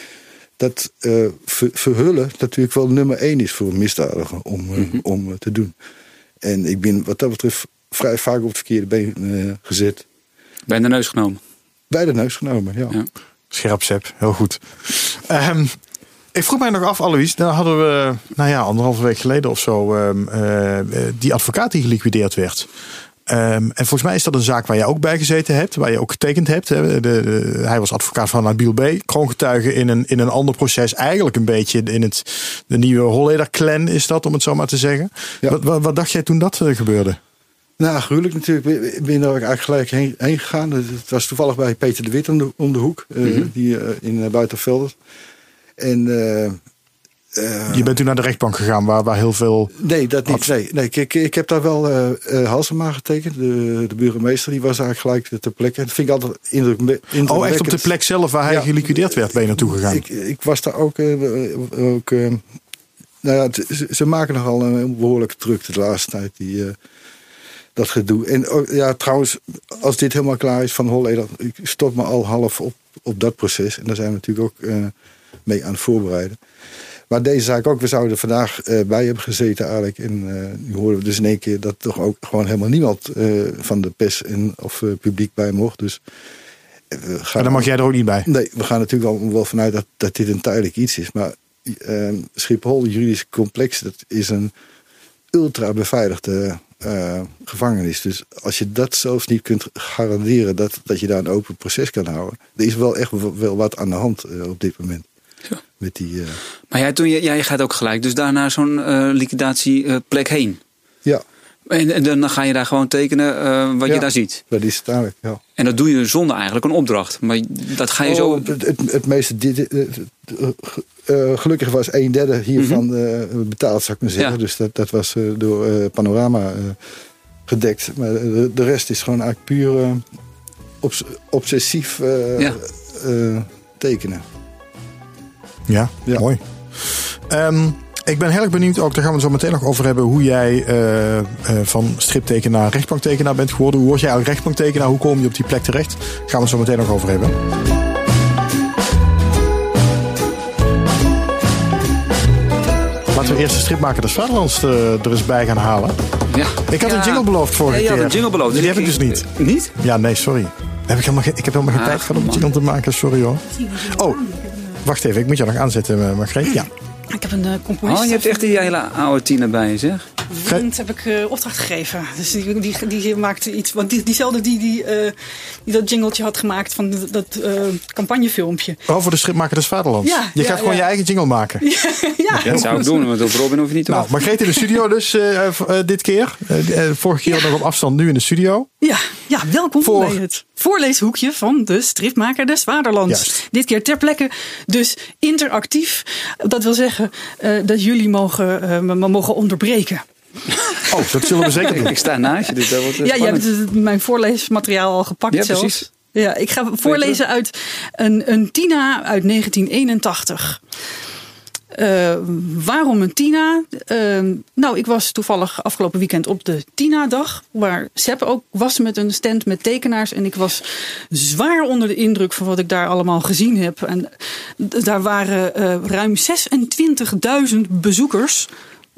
dat uh, ver, verhullen natuurlijk wel nummer één is voor een misdadiger om, mm -hmm. om te doen. En ik ben wat dat betreft vrij vaak op het verkeerde been gezet. Bij de neus genomen? Bij de neus genomen, ja. ja. Scherp Sep, heel goed. Um, ik vroeg mij nog af, Alois, dan hadden we, nou ja, anderhalve week geleden of zo, um, uh, die advocaat die geliquideerd werd. Um, en volgens mij is dat een zaak waar je ook bij gezeten hebt, waar je ook getekend hebt. Hè. De, de, hij was advocaat van Nabil B. Kroongetuige in een, in een ander proces. Eigenlijk een beetje in het de nieuwe Holleder-clan is dat, om het zo maar te zeggen. Ja. Wat, wat, wat dacht jij toen dat uh, gebeurde? Nou, gruwelijk natuurlijk. Ik ben er eigenlijk gelijk heen, heen, gegaan. Het was toevallig bij Peter de Wit om de, om de hoek, mm -hmm. uh, die, uh, in uh. En, Je bent toen naar de rechtbank gegaan, waar, waar heel veel. Nee, dat niet. Nee, nee ik, ik heb daar wel Halsema getekend. De, de burgemeester die was eigenlijk gelijk ter plekke. Dat vind ik altijd indrukwekkend. Oh, echt op de plek zelf waar hij ja, geliquideerd werd, ben je naartoe gegaan? Ik, ik was daar ook. ook nou ja, ze, maken nogal een behoorlijke druk de laatste tijd. Die, dat gedoe. En ja, trouwens, als dit helemaal klaar is van Holleder, ik stop me al half op, op dat proces. En daar zijn we natuurlijk ook uh, mee aan het voorbereiden. Maar deze zaak ook, we zouden er vandaag uh, bij hebben gezeten eigenlijk. En uh, nu horen we dus in één keer dat toch ook gewoon helemaal niemand van de pers en, of publiek bij mocht. Dus we gaan, dan mag jij er ook niet bij? Nee, we gaan natuurlijk wel, wel vanuit dat, dat dit een tijdelijk iets is. Maar Schiphol, juridisch complex, dat is een ultra beveiligde uh, gevangenis. Dus als je dat zelfs niet kunt garanderen dat, dat je daar een open proces kan houden, er is wel echt wel wat aan de hand uh, op dit moment. Met die, uh... Maar jij, toen, jij gaat ook gelijk dus daar naar zo'n liquidatieplek heen. Ja. En, en, dan ga je daar gewoon tekenen wat ja, je daar ziet. Dat is het eigenlijk, ja. En dat doe je zonder eigenlijk een opdracht. Maar dat ga je oh, zo. Het, het, het meeste. Dit, uh, gelukkig was een derde hiervan mm -hmm. betaald, zou ik maar zeggen. Ja. Dus dat, dat was door Panorama gedekt. Maar de, de, rest is gewoon eigenlijk puur obs obsessief ja. tekenen. Ja, ja. mooi. Um, ik ben heel erg benieuwd, ook daar gaan we het zo meteen nog over hebben, hoe jij uh, uh, van striptekenaar rechtbanktekenaar bent geworden. Hoe word jij eigenlijk rechtbanktekenaar? Hoe kom je op die plek terecht? Daar gaan we het zo meteen nog over hebben. Laten we eerst de stripmaker des Vaderlands er eens bij gaan halen. Ja. Ik had ja. een jingle beloofd vorige ja, keer. Ja, een jingle beloofd. Die heb ik dus niet. Niet? Ja, nee, sorry. Heb ik, helemaal geen, ik heb helemaal geen ah, tijd gehad om een jingle te maken, sorry hoor. Oh, wacht even, ik moet jou nog aanzetten, Margreet. Ja. Ik heb een uh, componist. Oh, je hebt echt die hele oude tiener bij je, zeg. Vriend heb ik uh, opdracht gegeven. Dus die, die, die maakte iets. Want die, diezelfde die, die, uh, die dat jingletje had gemaakt van dat, dat uh, campagnefilmpje. Oh, voor de stripmaker des Vaderlands. Ja, je ja, gaat gewoon ja. je eigen jingle maken. Ja, ja. dat zou ik doen, want op Robin hoef je niet te Nou, Margreet in de studio dus dit keer. vorige keer nog op afstand, nu in de studio. Ja, ja welkom Voor... bij het voorleeshoekje van de stripmaker des Vaderlands. Juist. Dit keer ter plekke, dus interactief. Dat wil zeggen dat jullie mogen, mogen onderbreken. Oh, dat zullen we zeker doen. Ik sta naast je, dus dat wordt Ja, je hebt mijn voorleesmateriaal al gepakt ja, zelfs. Precies. Ja, ik ga voorlezen uit een, een Tina uit 1981. Uh, waarom een Tina? Uh, nou, ik was toevallig afgelopen weekend op de Tina-dag. Waar Sepp ook was met een stand met tekenaars. En ik was zwaar onder de indruk van wat ik daar allemaal gezien heb. En daar waren uh, ruim 26.000 bezoekers.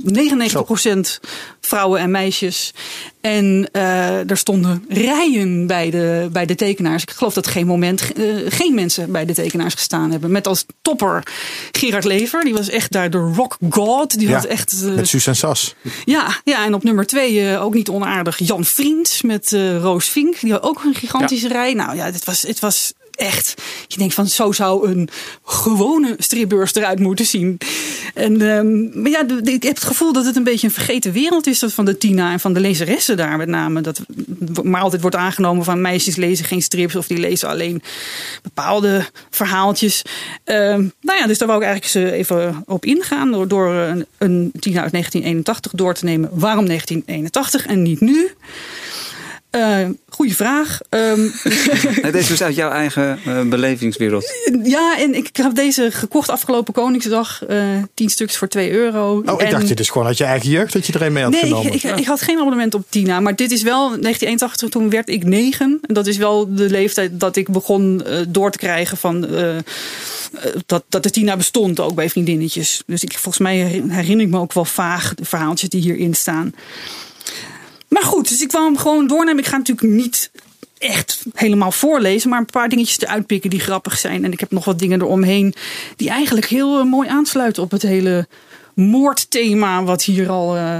99% vrouwen en meisjes. En uh, er stonden rijen bij de, bij de tekenaars. Ik geloof dat geen moment uh, geen mensen bij de tekenaars gestaan hebben. Met als topper Gerard Lever. Die was echt daar de rock god. Die ja, had echt, uh, met Susan Sas. Ja, ja, en op nummer twee ook niet onaardig Jan Vriends met Roos Vink. Die had ook een gigantische ja. rij. Nou ja, het was, het was echt. Je denkt van zo zou een gewone stripbeurs eruit moeten zien. En, um, maar ja, ik heb het gevoel dat het een beetje een vergeten wereld is. Van de Tina en van de lezeressen daar met name. Dat maar altijd wordt aangenomen van meisjes lezen geen strips. Of die lezen alleen bepaalde verhaaltjes. Um, nou ja, dus daar wou ik eigenlijk even op ingaan. Door, door een Tina uit 1981 door te nemen. Waarom 1981 en niet nu? Uh, goeie vraag. Um, het is dus uit jouw eigen uh, belevingswereld. Ja, en ik heb deze gekocht afgelopen Koningsdag. Uh, tien stuks voor 2 euro. Oh, ik dacht je dus gewoon uit je eigen jeugd dat je er een mee had nee, genomen. Ik, ik, ik, had geen abonnement op Tina. Maar dit is wel 1981, toen werd ik negen. En dat is wel de leeftijd dat ik begon door te krijgen van... dat, dat de Tina bestond ook bij vriendinnetjes. Dus ik, volgens mij herinner ik me ook wel vaag de verhaaltjes die hierin staan. Maar goed, dus ik wou hem gewoon doornemen. Ik ga natuurlijk niet echt helemaal voorlezen, maar een paar dingetjes eruit pikken die grappig zijn. En ik heb nog wat dingen eromheen die eigenlijk heel uh, mooi aansluiten op het hele moordthema wat hier al. Uh,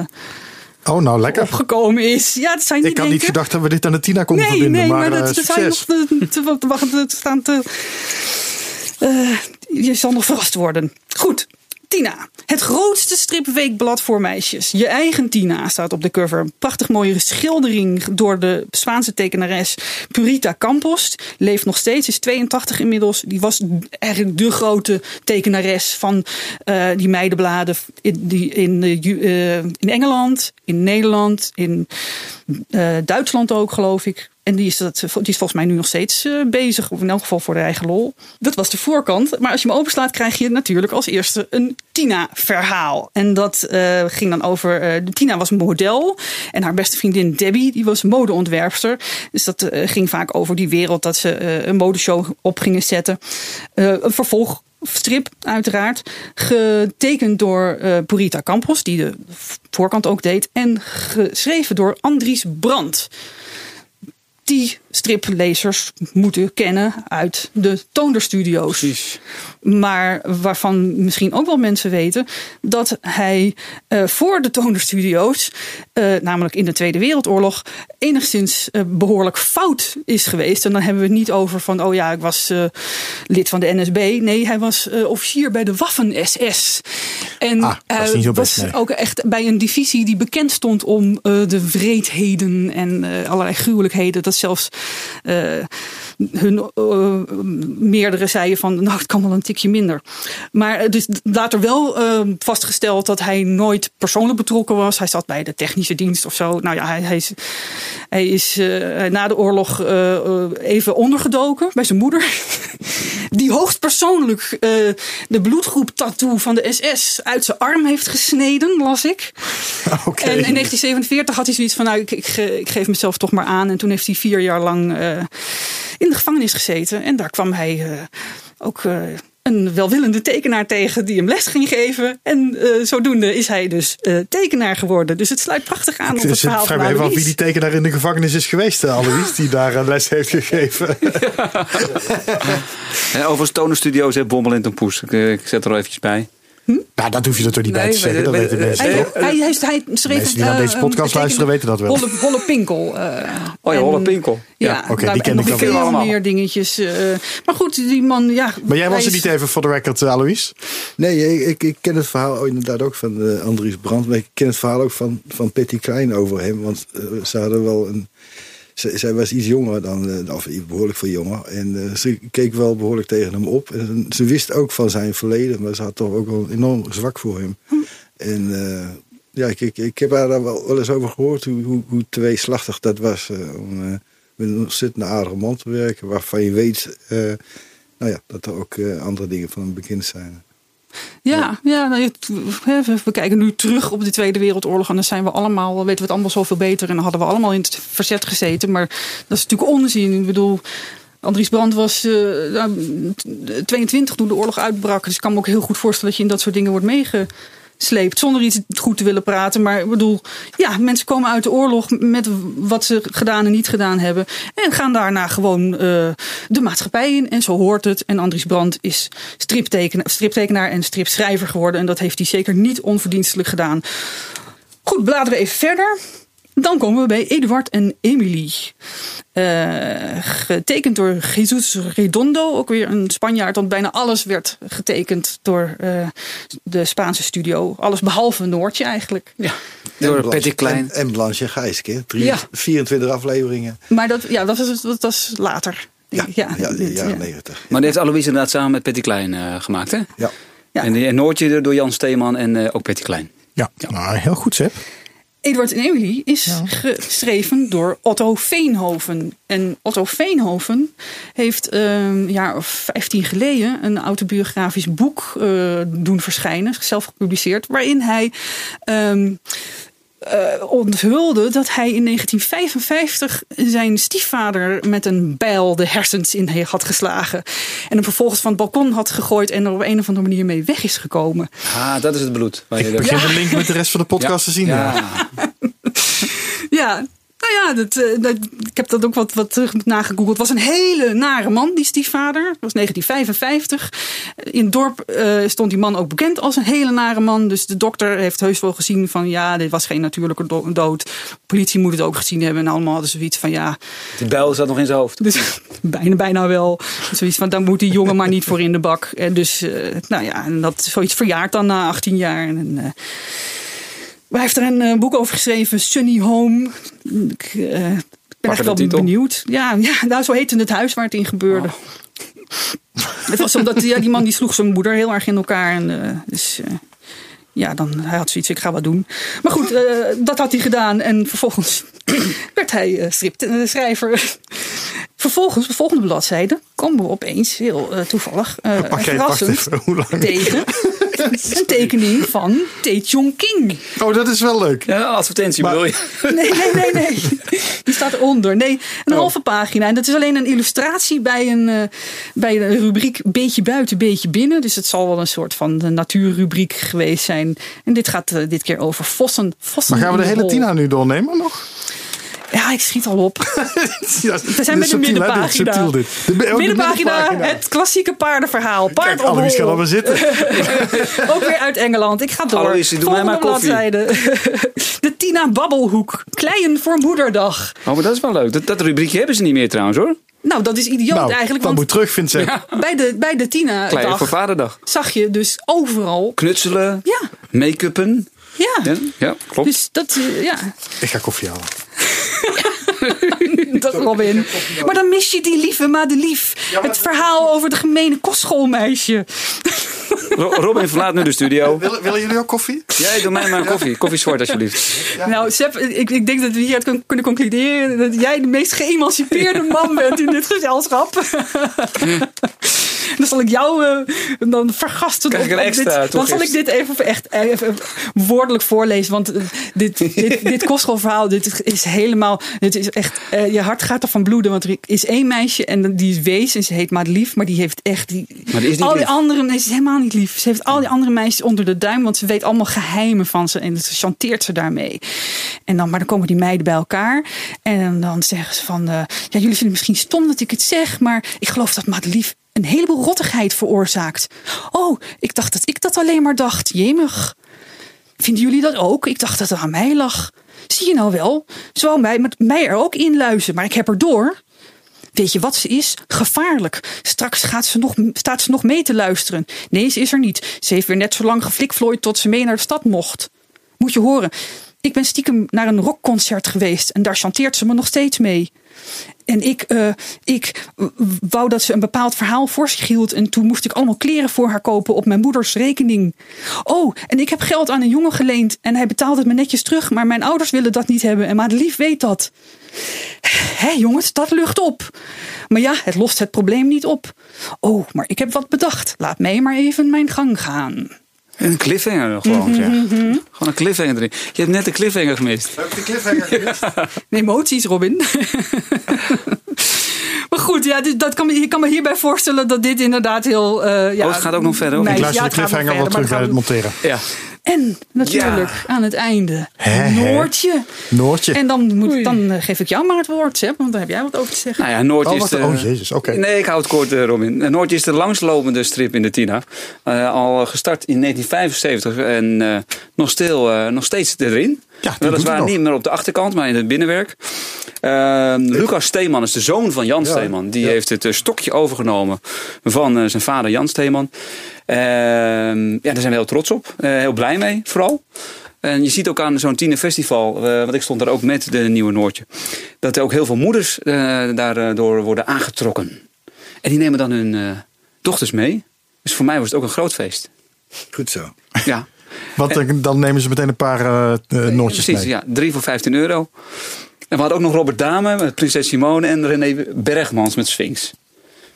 Oh, nou lekker. Opgekomen is. Ja, dat zijn ik had niet gedacht dat we dit aan de Tina konden nee, verbinden. Nee, maar, maar dat, uh, dat nog te, te, te wachten. Te staan te. Uh, je zal nog verrast worden. Goed. Tina, het grootste stripweekblad voor meisjes. Je eigen Tina staat op de cover. Een prachtig mooie schildering door de Spaanse tekenares Purita Campos. Leeft nog steeds, is 82 inmiddels. Die was eigenlijk de grote tekenares van uh, die meidenbladen in, die, in, uh, in Engeland, in Nederland, in uh, Duitsland ook, geloof ik. En die is, dat, die is volgens mij nu nog steeds uh, bezig, of in elk geval voor de eigen lol. Dat was de voorkant. Maar als je hem openslaat, krijg je natuurlijk als eerste een Tina-verhaal. En dat uh, ging dan over. Uh, Tina was model. En haar beste vriendin Debbie, die was modeontwerpster. Dus dat ging vaak over die wereld dat ze een modeshow op gingen zetten. een vervolg strip, uiteraard. Getekend door uh, Campos, die de voorkant ook deed. En geschreven door Andries Brandt. Die striplezers moeten kennen uit de Toonderstudio's. Precies. Maar waarvan misschien ook wel mensen weten dat hij uh, voor de Toonderstudio's, uh, namelijk in de Tweede Wereldoorlog, enigszins uh, behoorlijk fout is geweest. En dan hebben we het niet over van, oh ja, ik was lid van de NSB. Nee, hij was officier bij de Waffen-SS. En ah, best, was nee. ook echt bij een divisie die bekend stond om de wreedheden en allerlei gruwelijkheden. Dat zelfs Uh, hun uh, meerdere zeiden van, nou, het kan wel een tikje minder. Maar dus later wel uh, vastgesteld dat hij nooit persoonlijk betrokken was. Hij zat bij de technische dienst of zo. Nou ja, hij, hij is, hij is na de oorlog even ondergedoken bij zijn moeder. Die hoogstpersoonlijk de bloedgroep tattoo van de SS uit zijn arm heeft gesneden, las ik. Okay. En in 1947 had hij zoiets van, nou, ik, ik, ik geef mezelf toch maar aan. En toen heeft hij vier jaar lang in de gevangenis gezeten. En daar kwam hij uh, ook uh, een welwillende tekenaar tegen die hem les ging geven. En zodoende is hij dus tekenaar geworden. Dus het sluit prachtig aan op het verhaal van Vraag me even af wie die tekenaar in de gevangenis is geweest, Alois, die daar les heeft gegeven. en overigens Tonen Studios heeft Bommel in Poes. Ik, ik zet er al eventjes bij. Hm? Nou, dat hoef je er toch niet nee, bij te zeggen. Dat weten mensen hij, toch? hij, hij, hij schreef mensen die naar deze podcast uh, luisteren weten dat wel. Holle, Holle Pinkel. Uh, oh ja, Holle Pinkel. Ja, ja. oké, okay, die ken ik nog veel allemaal. meer dingetjes. Uh, maar goed, die man, ja. Maar jij was er niet even voor de record, Alois? Nee, ik, ik, ken het verhaal inderdaad ook van uh, Andries Brandt. Maar ik ken het verhaal ook van, van Patty Klein over hem. Want uh, ze hadden wel een... Zij, was iets jonger dan, of behoorlijk veel jonger. En uh, ze keek wel behoorlijk tegen hem op. En ze wist ook van zijn verleden, maar ze had toch ook wel enorm zwak voor hem. Hm. En uh, ja, ik, ik, ik heb haar daar wel, wel eens over gehoord hoe, hoe, hoe tweeslachtig dat was. Om met een ontzettend aardige man te werken, waarvan je weet nou ja, dat er ook andere dingen van hem bekend zijn. Ja, ja nou, we, kijken nu terug op de Tweede Wereldoorlog. En dan zijn we allemaal, weten we het allemaal zoveel beter. En dan hadden we allemaal in het verzet gezeten. Maar dat is natuurlijk onzin. Ik bedoel, Andries Brand was eh, nou, 22 toen de oorlog uitbrak. Dus ik kan me ook heel goed voorstellen dat je in dat soort dingen wordt meegesleept. Zonder iets goed te willen praten. Maar ik bedoel, ja, mensen komen uit de oorlog met wat ze gedaan en niet gedaan hebben. En gaan daarna gewoon eh, de maatschappij in. En zo hoort het. En Andries Brand is striptekenaar, striptekenaar en stripschrijver geworden. En dat heeft hij zeker niet onverdienstelijk gedaan. Goed, bladeren even verder. Dan komen we bij Eduard en Emily. Eh, getekend door Jesus Redondo, ook weer een Spanjaard. Want bijna alles werd getekend door eh, de Spaanse studio. Alles behalve Noortje eigenlijk. Ja. En Door Patty Klein. En, en Blanche Gijske. Drie, Ja. 24 afleveringen. Maar dat, ja, dat, was, dat was later. Ja, ja, ja, de dit, jaren ja. 90. Maar die heeft Aloise inderdaad samen met Patty Klein eh, gemaakt, hè? Ja. Ja. En, Noortje door Jan Steeman en eh, ook Patty Klein. Ja, Nou, heel goed, Seb. Eduard en Emily is geschreven door Otto Veenhoven. En Otto Veenhoven heeft een jaar of 15 geleden een autobiografisch boek eh, doen verschijnen, zelf gepubliceerd, waarin hij ehm, eh, onthulde dat hij in 1955 zijn stiefvader met een bijl de hersens in had geslagen. En hem vervolgens van het balkon had gegooid en er op een of andere manier mee weg is gekomen. Ah, dat is het bloed. Waar je Ik begin de link met de rest van de podcast te zien. Ja. Ja. Nou ja, dat, eh, dat, ik heb dat ook wat, wat terug nagegoogeld. Het was een hele nare man, die stiefvader. Het was 1955. In het dorp eh, stond die man ook bekend als een hele nare man. Dus de dokter heeft heus wel gezien van ja, dit was geen natuurlijke do- dood. De politie moet het ook gezien hebben. En allemaal hadden zoiets van ja, Die bijl zat nog in zijn hoofd. dus bijna, bijna wel. Zoiets van, daar moet die jongen maar niet voor in de bak. En dus, eh, nou ja, en dat zoiets verjaart dan na 18 jaar. En, hij heeft er een eh, boek over geschreven, Sunny Home. Ik eh, ben echt wel titel. benieuwd. Ja, ja, nou, zo heette het huis waar het in gebeurde. Het was omdat ja, die man die sloeg zijn moeder heel erg in elkaar. En, eh, dus ja, dan, hij had zoiets, ik ga wat doen. Maar goed, dat had hij gedaan. En vervolgens werd hij stripschrijver. Vervolgens, de volgende bladzijde, komen we opeens heel toevallig wacht verrassend even, hoe lang? tegen een tekening van Tae Chong King. Oh, dat is wel leuk. Ja, advertentie Maar- bedoel je? Nee, nee, nee, nee. Die staat eronder. Nee, een Oh. halve pagina. En dat is alleen een illustratie bij een, eh, bij een rubriek Beetje buiten, beetje binnen. Dus het zal wel een soort van de natuurrubriek geweest zijn. En dit gaat eh, dit keer over vossen. vossen Maar gaan we de in hele. Tina nu doornemen nog? Ja, ik schiet al op. Ja, We zijn bij de? Dit is middenpagina. subtiel dit. De, oh, de Middenpagina, het klassieke paardenverhaal. Paard Kijk, op Annelies gaat hol. al maar zitten. Ook weer uit Engeland. Ik ga door. Annelies, doe mij maar koffie. De Tina Babbelhoek. Kleien voor moederdag. Oh, maar dat is wel leuk. Dat, dat rubriekje hebben ze niet meer trouwens hoor. Nou, dat is idioot Nou, eigenlijk. dat Want moet terug, vindt ze. bij de, bij de Klein voor Tina-dag vaderdag. zag je dus overal... Knutselen, Ja, make-uppen. ja. Ja, ja klopt. Dus dat, eh, ja, Ik ga koffie halen. dat Robin. Maar dan mis je die lieve Madelief. Het verhaal over de gemene kostschoolmeisje. Ro- Robin verlaat nu de studio. Willen, willen jullie ook koffie? Jij doe mij maar een koffie. Koffie zwart alsjeblieft. Nou, Sepp, ik, ik denk dat we hieruit kun- kunnen concluderen dat jij de meest geëmancipeerde man bent in dit gezelschap. dan zal ik jou eh, dan vergasten. Krijg ik extra dit, Dan zal ik dit even, echt, even woordelijk voorlezen. Want eh, dit, dit, dit kostschoolverhaal, dit is helemaal... Dit is echt, eh, je hart gaat ervan bloeden. Want er is één meisje en die is wees en ze heet Madelief. Maar die heeft echt... Die, Maar die is niet al die lief. andere, nee, ze is helemaal niet Ze heeft al die andere meisjes onder de duim, want ze weet allemaal geheimen van ze en ze chanteert ze daarmee. En dan, maar dan komen die meiden bij elkaar en dan zeggen ze van, eh, ja, jullie vinden het misschien stom dat ik het zeg, maar ik geloof dat Madelief een heleboel rottigheid veroorzaakt. Oh, ik dacht dat ik dat alleen maar dacht. Jemig. Vinden jullie dat ook? Ik dacht dat het aan mij lag. Zie je nou wel? Ze wou mij, mij er ook inluizen, maar ik heb er door. Weet je wat ze is? Gevaarlijk. Straks gaat ze nog, staat ze nog mee te luisteren. Nee, ze is er niet. Ze heeft weer net zo lang geflikvlooid tot ze mee naar de stad mocht. Moet je horen. Ik ben stiekem naar een rockconcert geweest en daar chanteert ze me nog steeds mee. En ik, eh, ik wou dat ze een bepaald verhaal voor zich hield. En toen moest ik allemaal kleren voor haar kopen op mijn moeders rekening. Oh, en ik heb geld aan een jongen geleend. En hij betaalt het me netjes terug. Maar mijn ouders willen dat niet hebben. En Madelief weet dat. Hé jongens, dat lucht op. Maar ja, het lost het probleem niet op. Oh, maar ik heb wat bedacht. Laat mij maar even mijn gang gaan. En een cliffhanger gewoon. zeg. Gewoon een cliffhanger erin. Je hebt net de cliffhanger gemist. Heb ik de cliffhanger gemist? Emoties, Robin. maar goed, ja, dit- dat kan, me- je kan me hierbij voorstellen dat dit inderdaad heel... eh ja, Oh, het gaat ook nog verder, Nee? Ik luister ja, de cliffhanger wel verder, terug bij het monteren. Ja. En natuurlijk Ja. aan het einde, Hè, hè. Noortje. Noortje. En dan, moet, dan eh, geef ik jou maar het woord, Seb, want daar heb jij wat over te zeggen. Nou ja, Noortje Oh, is wat, de... oh jezus, oké. Nee, ik hou het kort, eh, Robin. Noortje is de langslopende strip in de Tina. Eh, al gestart in 1975 en eh, nog, stil, eh, nog steeds erin. Ja, Weliswaar niet meer op de achterkant, maar in het binnenwerk. Eh, Lucas Steeman is de zoon van Jan Ja, Steeman. Die ja. heeft het eh, stokje overgenomen van eh, zijn vader Jan Steeman. Ehm, ja, daar zijn we heel trots op. Eh, heel blij mee, vooral. En je ziet ook aan zo'n tienerfestival, eh want ik stond daar ook met de Nieuwe Noortje, dat er ook heel veel moeders eh, daardoor worden aangetrokken. En die nemen dan hun eh, dochters mee. Dus voor mij was het ook een groot feest. Goed zo. Ja, Want dan- dan nemen ze meteen een paar eh, eh, Noortjes precies. mee. Ja, drie voor 15 euro. En we hadden ook nog Robert Dame met Prinses Simone en René Bergmans met Sphinx.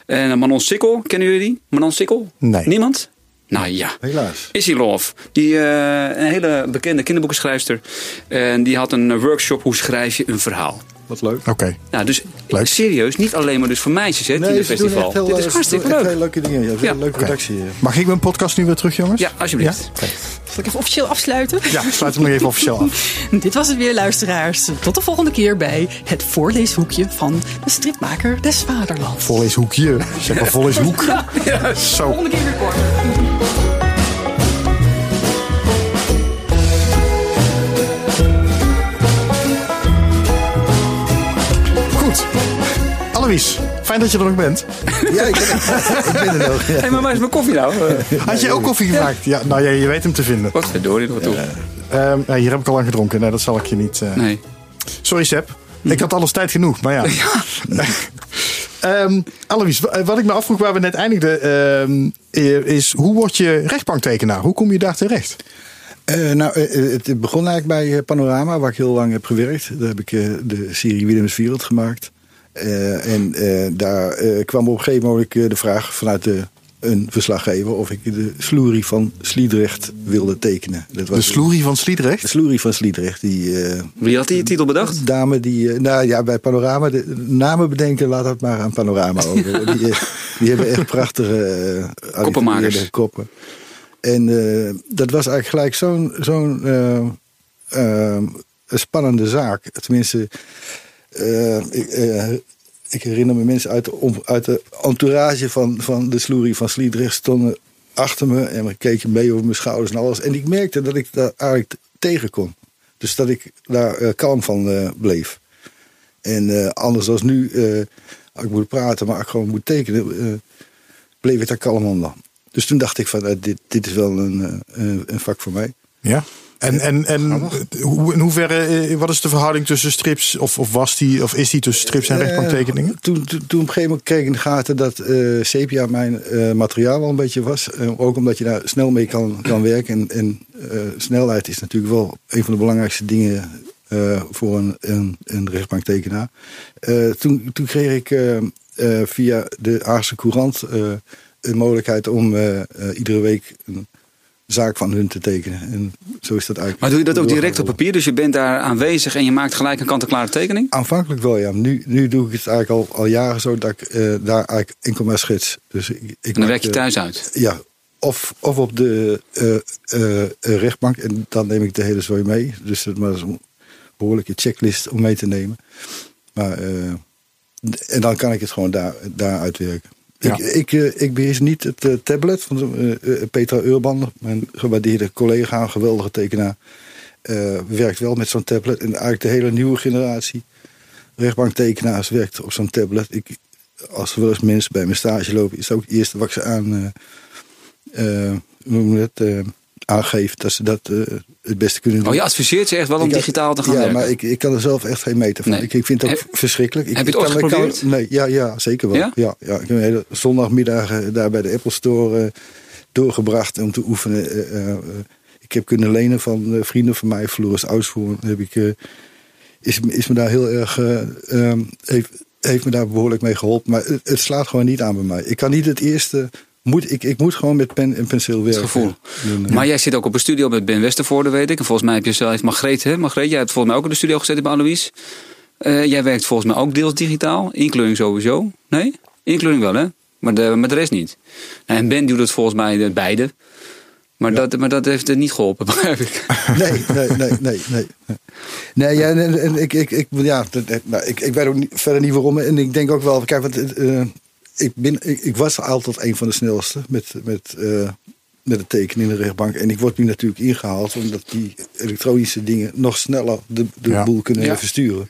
En Manon Sikkel, kennen jullie die? Manon Sikkel? Nee. Niemand? Nou ja. Helaas. Issy Love, die, eh, een hele bekende kinderboekenschrijfster. En die had een workshop hoe schrijf je een verhaal. Wat leuk. Oké. Nou, dus Leuk. serieus, niet alleen maar dus voor meisjes, hè, Nee, heel, Dit is ze hartstikke leuk. heel leuke dingen. Ja, Ja. een leuke Oké. redactie. ja. Mag ik mijn podcast nu weer terug, jongens? Ja, alsjeblieft. Oké. Zal ik even officieel afsluiten? Ja, sluit hem nog even officieel af. Dit was het weer, luisteraars. Tot de volgende keer bij het voorleeshoekje van de stripmaker des Vaderlands. Volleeshoekje. Zeg maar volleeshoek. Zo. Volgende keer weer kort. Fijn dat je er nog bent. Ja, ik ben, ik ben er nog. Ja. Hé, maar waar is mijn koffie nou? Eh, Had je ook koffie gemaakt? Ja, nou ja, je weet hem te vinden. Wat verdorie, wat toe. Ehm, ja, hier heb ik al lang gedronken. Nee, dat zal ik je niet... eh, Nee. Sorry, Seb. Ik had alles tijd genoeg, maar ja. Ehm Alois, wa- wat ik me afvroeg waar we net eindigden... ehm, eh, is hoe word je rechtbanktekenaar? Hoe kom je daar terecht? Eh, nou, eh, het begon eigenlijk bij eh, Panorama, waar ik heel lang heb gewerkt. Daar heb ik eh, de serie Willems Wereld gemaakt. Eh, en eh, daar eh, kwam op een gegeven moment de vraag vanuit de, een verslaggever of ik de sloerie van Sliedrecht wilde tekenen. Dat De sloerie van De Sliedrecht? sloerie van Sliedrecht, die eh, Wie had die titel bedacht? dame die, nou ja, bij Panorama, de namen bedenken, laat dat maar aan Panorama over. die, die hebben echt prachtige Koppenmakers. koppen. En eh, dat was eigenlijk gelijk zo'n zo'n spannende zaak. Tenminste, ik, eh, ik herinner me mensen uit de, uit de entourage van, van de sloerie van Sliedrecht stonden achter me en we keken mee over mijn schouders en alles. En ik merkte dat ik daar eigenlijk tegen kon. Dus dat ik daar eh, kalm van eh, bleef. En eh, anders als nu, eh, ik moet praten, maar ik gewoon moet tekenen, eh, bleef ik daar kalm onder. Dus toen dacht ik van, eh, dit, dit is wel eh, een, een vak voor mij. Ja. En, en, en hoe, in hoeverre, eh, wat is de verhouding tussen strips, of, of was die, of is die tussen strips en rechtbanktekeningen? Toen, toen, toen op een gegeven moment kreeg ik in de gaten dat eh, sepia mijn eh, materiaal wel een beetje was. Ook omdat je daar snel mee kan, kan werken. En, en snelheid is natuurlijk wel een van de belangrijkste dingen voor een, een, een rechtbanktekenaar. Toen, toen kreeg ik via de Aarse Courant een mogelijkheid om iedere week een zaak van hun te tekenen. En zo is dat eigenlijk. Maar doe je dat ook direct op papier? Dus je bent daar aanwezig en je maakt gelijk een kant-en-klare tekening? Aanvankelijk wel, ja. Nu, nu doe ik het eigenlijk al, al jaren zo dat ik eh, daar eigenlijk enkel maar schets. Dus ik, dan werk je eh, thuis uit. Ja, of, of op de eh, rechtbank. En dan neem ik de hele zooi mee. Dus dat maar een behoorlijke checklist om mee te nemen. Maar, en dan kan ik het gewoon daar, daar uitwerken. Ik, ik, eh, ik beheers niet het eh, tablet van eh, Petra Urban, mijn gewaardeerde collega, een geweldige tekenaar. werkt wel met zo'n tablet. En eigenlijk de hele nieuwe generatie rechtbanktekenaars werkt op zo'n tablet. Ik, als er wel eens mensen bij mijn stage lopen, is het ook het eerste wat ze aan, eh, hoe noem je dat, aangeeft dat ze dat eh, het beste kunnen doen. Oh, je adviseert ze echt wel om Ik digitaal te gaan ja, werken? maar ik, ik kan er zelf echt geen meter van. Nee. Ik, ik vind het ook Heb- verschrikkelijk. Ik, heb je het ooit kan- ik kan- geprobeerd? nee, ja, ja, zeker wel. Ja? Ja? Ja, ik heb een hele zondagmiddag daar bij de Apple Store eh, doorgebracht om te oefenen. Eh, eh, eh, ik heb kunnen lenen van eh, vrienden van mij, Floris Ausvoer. Heb ik, eh, is, is me daar heel erg, eh, ehm, heeft, heeft me daar behoorlijk mee geholpen. Maar het, het slaat gewoon niet aan bij mij. Ik kan niet het eerste. Moet, ik, ik moet gewoon met pen en penseel werken. gevoel. Maar jij zit ook op een studio met Ben Westervoorde, weet ik. En volgens mij heb je zelf Margreet, hè? Margreet, jij hebt volgens mij ook in de studio gezeten bij Alois. Eh, jij werkt volgens mij ook deels digitaal. Inkleuring sowieso. Nee? Inkleuring wel, hè? Maar de, maar de rest niet. Nou, en Ben doet het volgens mij eh, beide. Maar, dat, maar dat heeft het niet geholpen, begrijp ik. Nee, nee, nee, nee. Nee, nee ja, en, en ik, ik, ik, ja, dat- nou, ik, ik weet ook niet, verder niet waarom. En ik denk ook wel, kijk, want, eh, ik, ben, ik, ik was altijd een van de snelste met, met, eh, met het tekenen in de rechtbank. En ik word nu natuurlijk ingehaald omdat die elektronische dingen nog sneller de, de Ja. boel kunnen Ja. versturen.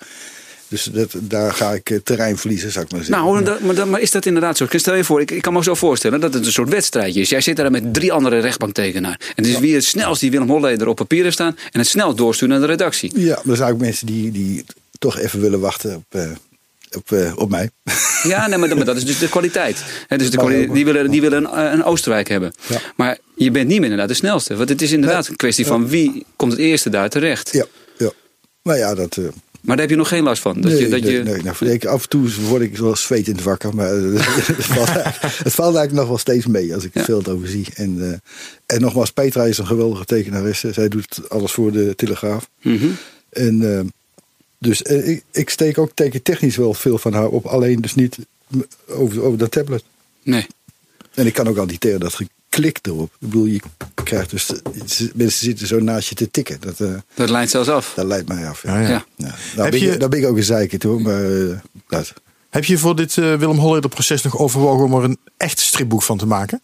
Dus dat, daar ga ik eh, terrein verliezen, zou ik maar zeggen. Nou, maar, dat- maar is dat inderdaad zo? Stel je voor, ik, ik kan me zo voorstellen dat het een soort wedstrijdje is. Jij zit daar met drie andere rechtbanktekenaar. En het is wie het snelst die Willem Holleder op papier heeft staan. En het snelst doorsturen naar de redactie. Ja, er zijn ook mensen die, die toch even willen wachten op, eh, op, eh, op mij. Ja, nee, maar, dat- is dus de kwaliteit. Dus de ook- die willen, die willen een, een Oostenrijk hebben. Ja. Maar je bent niet meer inderdaad de snelste. Want het is inderdaad een kwestie van wie komt het eerste daar terecht. Ja, ja. Maar ja, dat... eh, Maar daar heb je nog geen last van. Dat nee, je, dat nee, je, nee, nou, ik, af en toe word ik wel zweet in het wakker. Maar eh, het, valt, eigenlijk- het valt eigenlijk nog wel steeds mee als ik Ja. veel over zie. En, en nogmaals, Petra is een geweldige tekenaresse. Zij doet alles voor de Telegraaf. Mhm. En, dus eh, ik, ik steek ook tekentechnisch wel veel van haar op. Alleen dus niet over, over dat tablet. Nee. En ik kan ook auditeren dat geklik erop. Ik bedoel, je krijgt dus... Mensen zitten zo naast je te tikken. Dat, eh, Dat leidt zelfs af. dat leidt mij af. Ja, ja. Ja. Ja. Heb Nou, ben je- je... Daar ben ik ook een zeikert hoor. Maar eh, dat. Heb je voor dit Willem Holleder proces nog overwogen om er een echt stripboek van te maken?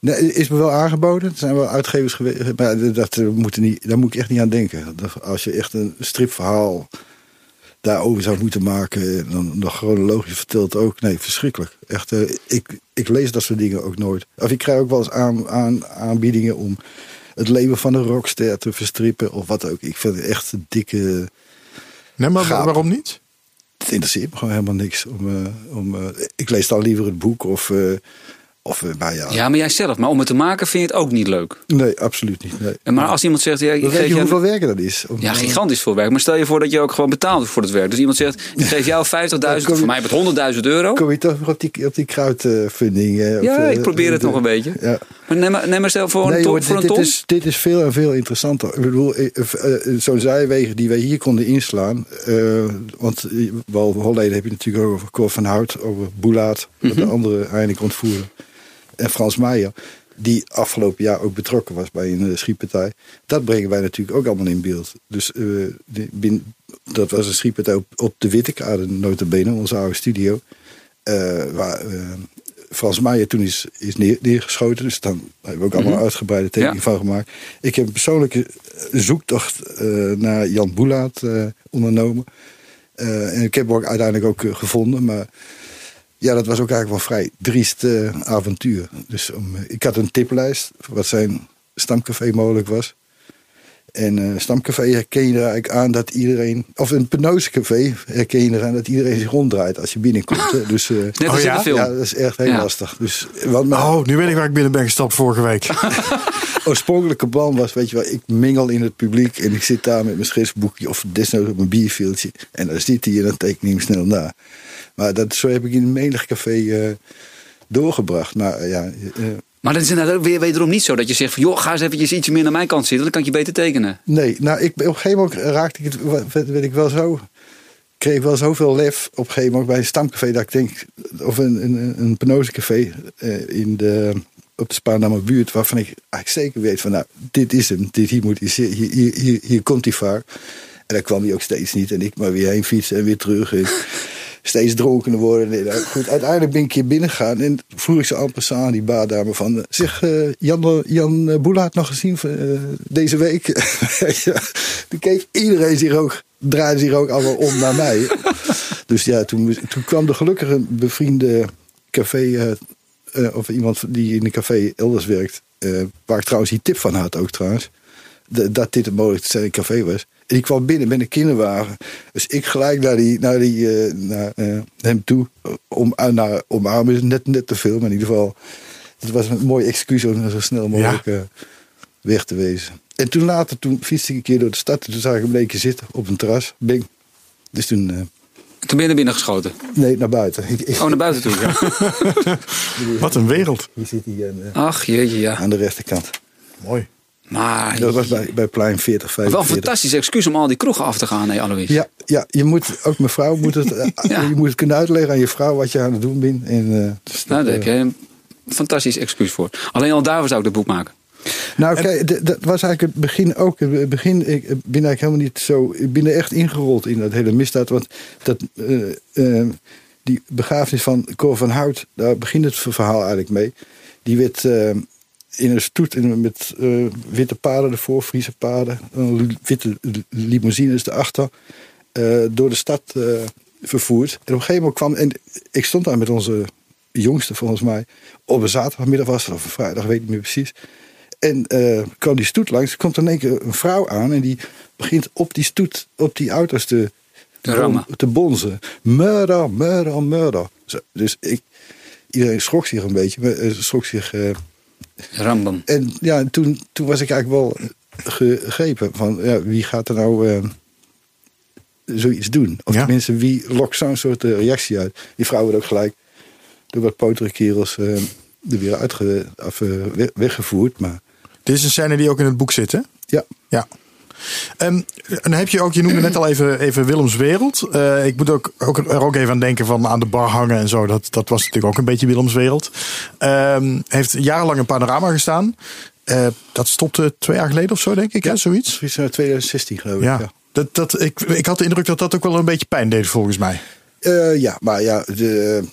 Nee, is me wel aangeboden. Er zijn wel uitgevers geweest. Maar dat, moet er niet, daar moet ik echt niet aan denken. Dat als je echt een stripverhaal daarover zou moeten maken. Dan nog chronologisch verteld ook. Nee, verschrikkelijk. Echt, eh, ik, ik lees dat soort dingen ook nooit. Of ik krijg ook wel eens aan, aan, aanbiedingen om het leven van een rockster te verstrippen. Of wat ook. Ik vind het echt een dikke... Nee, maar Gaap. waarom niet? Het interesseert me gewoon helemaal niks. Om, eh, om, eh, ik lees dan liever het boek. Of, of eh, ja, Ja, maar jij zelf. Maar om het te maken vind je het ook niet leuk. Nee, absoluut niet. Nee. En Maar als iemand zegt, ja, ik weet je hoeveel werk dat is? Om- Ja, gigantisch veel werk. Maar stel je voor dat je ook gewoon betaalt voor het werk. Dus iemand zegt, ik geef jou 50.000, kom je- voor mij met 100.000 euro. Kom je toch op die, op die eh, Ja, eh, ik probeer het de- nog een beetje. Ja. Maar neem maar, neem maar stel voor een Nee, ton. hoor, voor dit, een dit, ton. is, dit is veel en veel interessanter. Ik bedoel, eh, eh, eh, zo'n zijwegen die wij hier konden inslaan. eh, want eh, wel Holleden heb je natuurlijk ook over Cor van Hout, over Boulaat, Mhm. de andere eindelijk ontvoeren. En Frans Meijer, die afgelopen jaar ook betrokken was bij een eh, schietpartij. Dat brengen wij natuurlijk ook allemaal in beeld. Dus die- bin- dat was een schietpartij op, op de Wittekade, notabene, onze oude studio. eh, waar Frans Meijer toen is, is neer, neergeschoten. Dus dan hebben we ook allemaal Mhm. uitgebreide tekening Ja. van gemaakt. Ik heb een persoonlijke zoektocht naar Jan Boelaat ondernomen. En ik heb hem ook uiteindelijk ook gevonden. Maar ja, dat was ook eigenlijk wel vrij driest eh, avontuur. Dus eh, ik had een tiplijst wat zijn stamcafé mogelijk was. En eh stamcafé herken je er eigenlijk aan dat iedereen... Of een penozecafé herken je eraan dat iedereen zich ronddraait als je binnenkomt. hè. Dus, eh, Net als Oh in ja? de film. ja, dat is echt heel Ja. lastig. Dus Oh, nu weet ik waar ik binnen ben gestapt vorige week. oorspronkelijke plan was, weet je wel, ik mingel in het publiek en ik zit daar met mijn schriftboekje of desnoods op mijn bierveeltje. En dan zit hij en dan teken ik hem snel na. Maar dat, zo heb ik in een menig café eh, doorgebracht. Maar eh, ja, eh, Maar dat is inderdaad ook weer wederom niet zo dat je zegt van... joh, ga eens eventjes ietsje meer naar mijn kant zitten. Dan kan ik je beter tekenen. nee, nou, ik, op een gegeven moment raakte ik het, werd ik wel zo, kreeg wel zoveel lef op een gegeven moment bij een stamcafé dat ik denk, of een, een, een penozecafé eh, in de, op de Spaarnamer buurt, waarvan ik eigenlijk zeker weet van, nou, dit is hem, dit, hier, moet hij, hier, hier, hier, hier komt hij vaak. En daar kwam hij ook steeds niet en ik maar weer heen fietsen en weer terug. En steeds dronkener worden. En, nou, goed, uiteindelijk ben ik keer binnengegaan en vroeg ik ze aan die baardame van... eh, Zeg, eh, Jan, Jan eh, Boelaert nog gezien deze week? toen keek iedereen zich ook, draaide zich ook allemaal om naar mij. dus ja, toen, toen kwam er gelukkig een bevriende café... of iemand die in een café elders werkt... waar ik trouwens die tip van had ook trouwens... de- dat dit een mogelijk café was. En die kwam binnen met een kinderwagen. Dus ik gelijk naar, die, naar, die, eh, naar eh, hem toe. Om, uh, naar, omarmen is net, net te veel, maar in ieder geval... Het was een mooi excuus om zo snel mogelijk eh, weg te wezen. En toen later, toen fietste ik een keer door de stad. Toen zag ik hem een keer zitten op een terras. Bing. Dus toen... eh, Toen ben je naar binnen geschoten. Nee, naar buiten. Oh, naar buiten toe. Ja. Wat een wereld. Hier zit hij aan, eh, Ach jeetje, ja. aan de rechterkant. Mooi. Maar Dat was bij, bij plein 40, wel een 45. fantastisch excuus om al die kroegen af te gaan, nee, Alois. Ja, ja, je moet, ook mevrouw moet het, eh, Ja. je moet het kunnen uitleggen aan je vrouw wat je aan het doen bent. En, eh, dus Nou, daar heb eh, je een fantastisch excuus voor. Alleen al daarvoor zou ik het boek maken. Nou, kijk, dat was eigenlijk het begin ook. Het begin, ik ben eigenlijk helemaal niet zo. Ik ben er echt ingerold in dat hele misdaad. Want dat, die begrafenis van Cor van Hout, daar begint het verhaal eigenlijk mee. Die werd in een stoet in, met eh, witte paarden ervoor, Friese paarden, een witte limousines erachter, eh, door de stad eh, vervoerd. En op een gegeven moment kwam, en ik stond daar met onze jongste volgens mij, op een zaterdagmiddag was het, of een vrijdag, weet ik niet meer precies. En kwam die stoet langs, er komt in één keer een vrouw aan en die begint op die stoet, op die auto's te, Te rammen. te bonzen. Murder, murder, murder. Dus ik, iedereen schrok zich een beetje, schrok zich. Rambam. en ja, toen, toen was ik eigenlijk wel gegrepen van ja, wie gaat er nou eh, zoiets doen? Of Ja. tenminste, wie lokt zo'n soort eh, reactie uit? Die vrouw werd ook gelijk door wat potere kerels eh, er weer uitge, of, weg- weggevoerd. Maar Dit is een scène die ook in het boek zit, hè? ja, Ja. Ehm, en dan heb je ook, je noemde net al even, even Willems Wereld. Eh, ik moet ook, ook, er ook even aan denken van aan de bar hangen en zo. Dat, dat was natuurlijk ook een beetje Willems Wereld. Ehm, heeft jarenlang in Panorama gestaan. Eh, dat stopte twee jaar geleden of zo, denk ik, hè? zoiets. zoiets uit 2016 geloof ik. Ja. Ja. Dat, dat, ik, ik had de indruk dat dat ook wel een beetje pijn deed, volgens mij. Eh, ja, maar ja, de-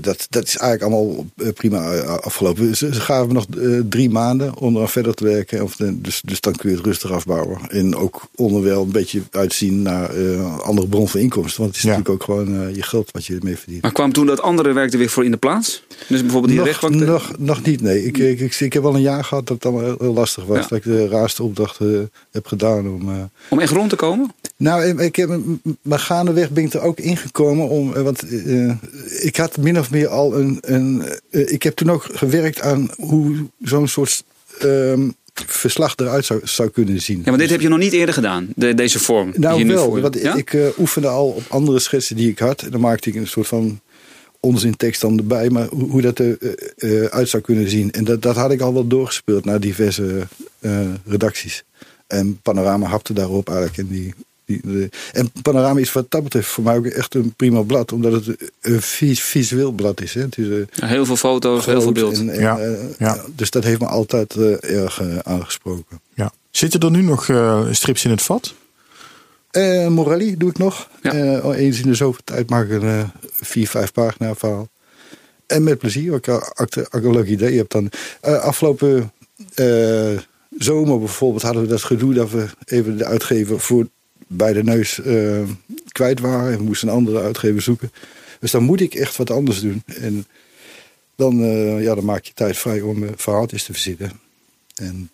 dat, dat is eigenlijk allemaal eh, prima eh, afgelopen. Ze, ze gaven me nog eh, drie maanden om er verder te werken. Of, de- dus, dus dan kun je het rustig afbouwen. En ook onderwijl een beetje uitzien naar eh, andere bron van inkomsten. Want het is Ja. natuurlijk ook gewoon eh, je geld wat je ermee verdient. Maar kwam toen dat andere werk er weer voor in de plaats? Dus bijvoorbeeld die Nog, rechtbank. nog, nog niet, nee. Ik, ik, ik, ik heb wel een jaar gehad dat het allemaal heel, heel lastig was. Ja. Dat ik de raarste opdrachten heb gedaan om... eh, Om echt rond te komen? Nou, ik- heb, maar gaandeweg ben ik er ook ingekomen om. eh, Want eh, ik had min of meer al een. een eh, ik heb toen ook gewerkt aan hoe zo'n soort ehm, verslag eruit zou, zou kunnen zien. Ja, maar dit heb je nog niet eerder gedaan, de, deze vorm. die je Nou nu wel, want ja? ik oefende al op andere schetsen die ik had. En dan maakte ik een soort van onzintekst dan erbij. Maar hoe, hoe dat eruit uit zou kunnen zien. En dat, dat had ik al wel doorgespeeld naar diverse redacties. En Panorama hapte daarop eigenlijk. En, die, die, de- en Panorama is wat dat betreft voor mij ook echt een prima blad. Omdat het een vis- visueel blad is. Hè. Het is eh, Ja, heel veel foto's, heel veel beeld. en- en, Ja, eh, ja. Dus dat heeft me altijd eh, erg aangesproken. Ja. Zitten er nu nog eh, strips in het vat? Eh, Morelli doe ik nog. Ja. Eh, eens in de zoveel tijd maak ik een eh, vier, vijf pagina verhaal. En met plezier. Ook een leuk idee. Je hebt dan eh, afgelopen eh, zomer bijvoorbeeld hadden we dat gedoe dat we even de uitgever voor bij de neus eh, kwijt waren. En we moesten een andere uitgever zoeken. Dus dan moet ik echt wat anders doen. En dan, eh, ja, dan maak je tijd vrij om eh, verhaaltjes te verzinnen. En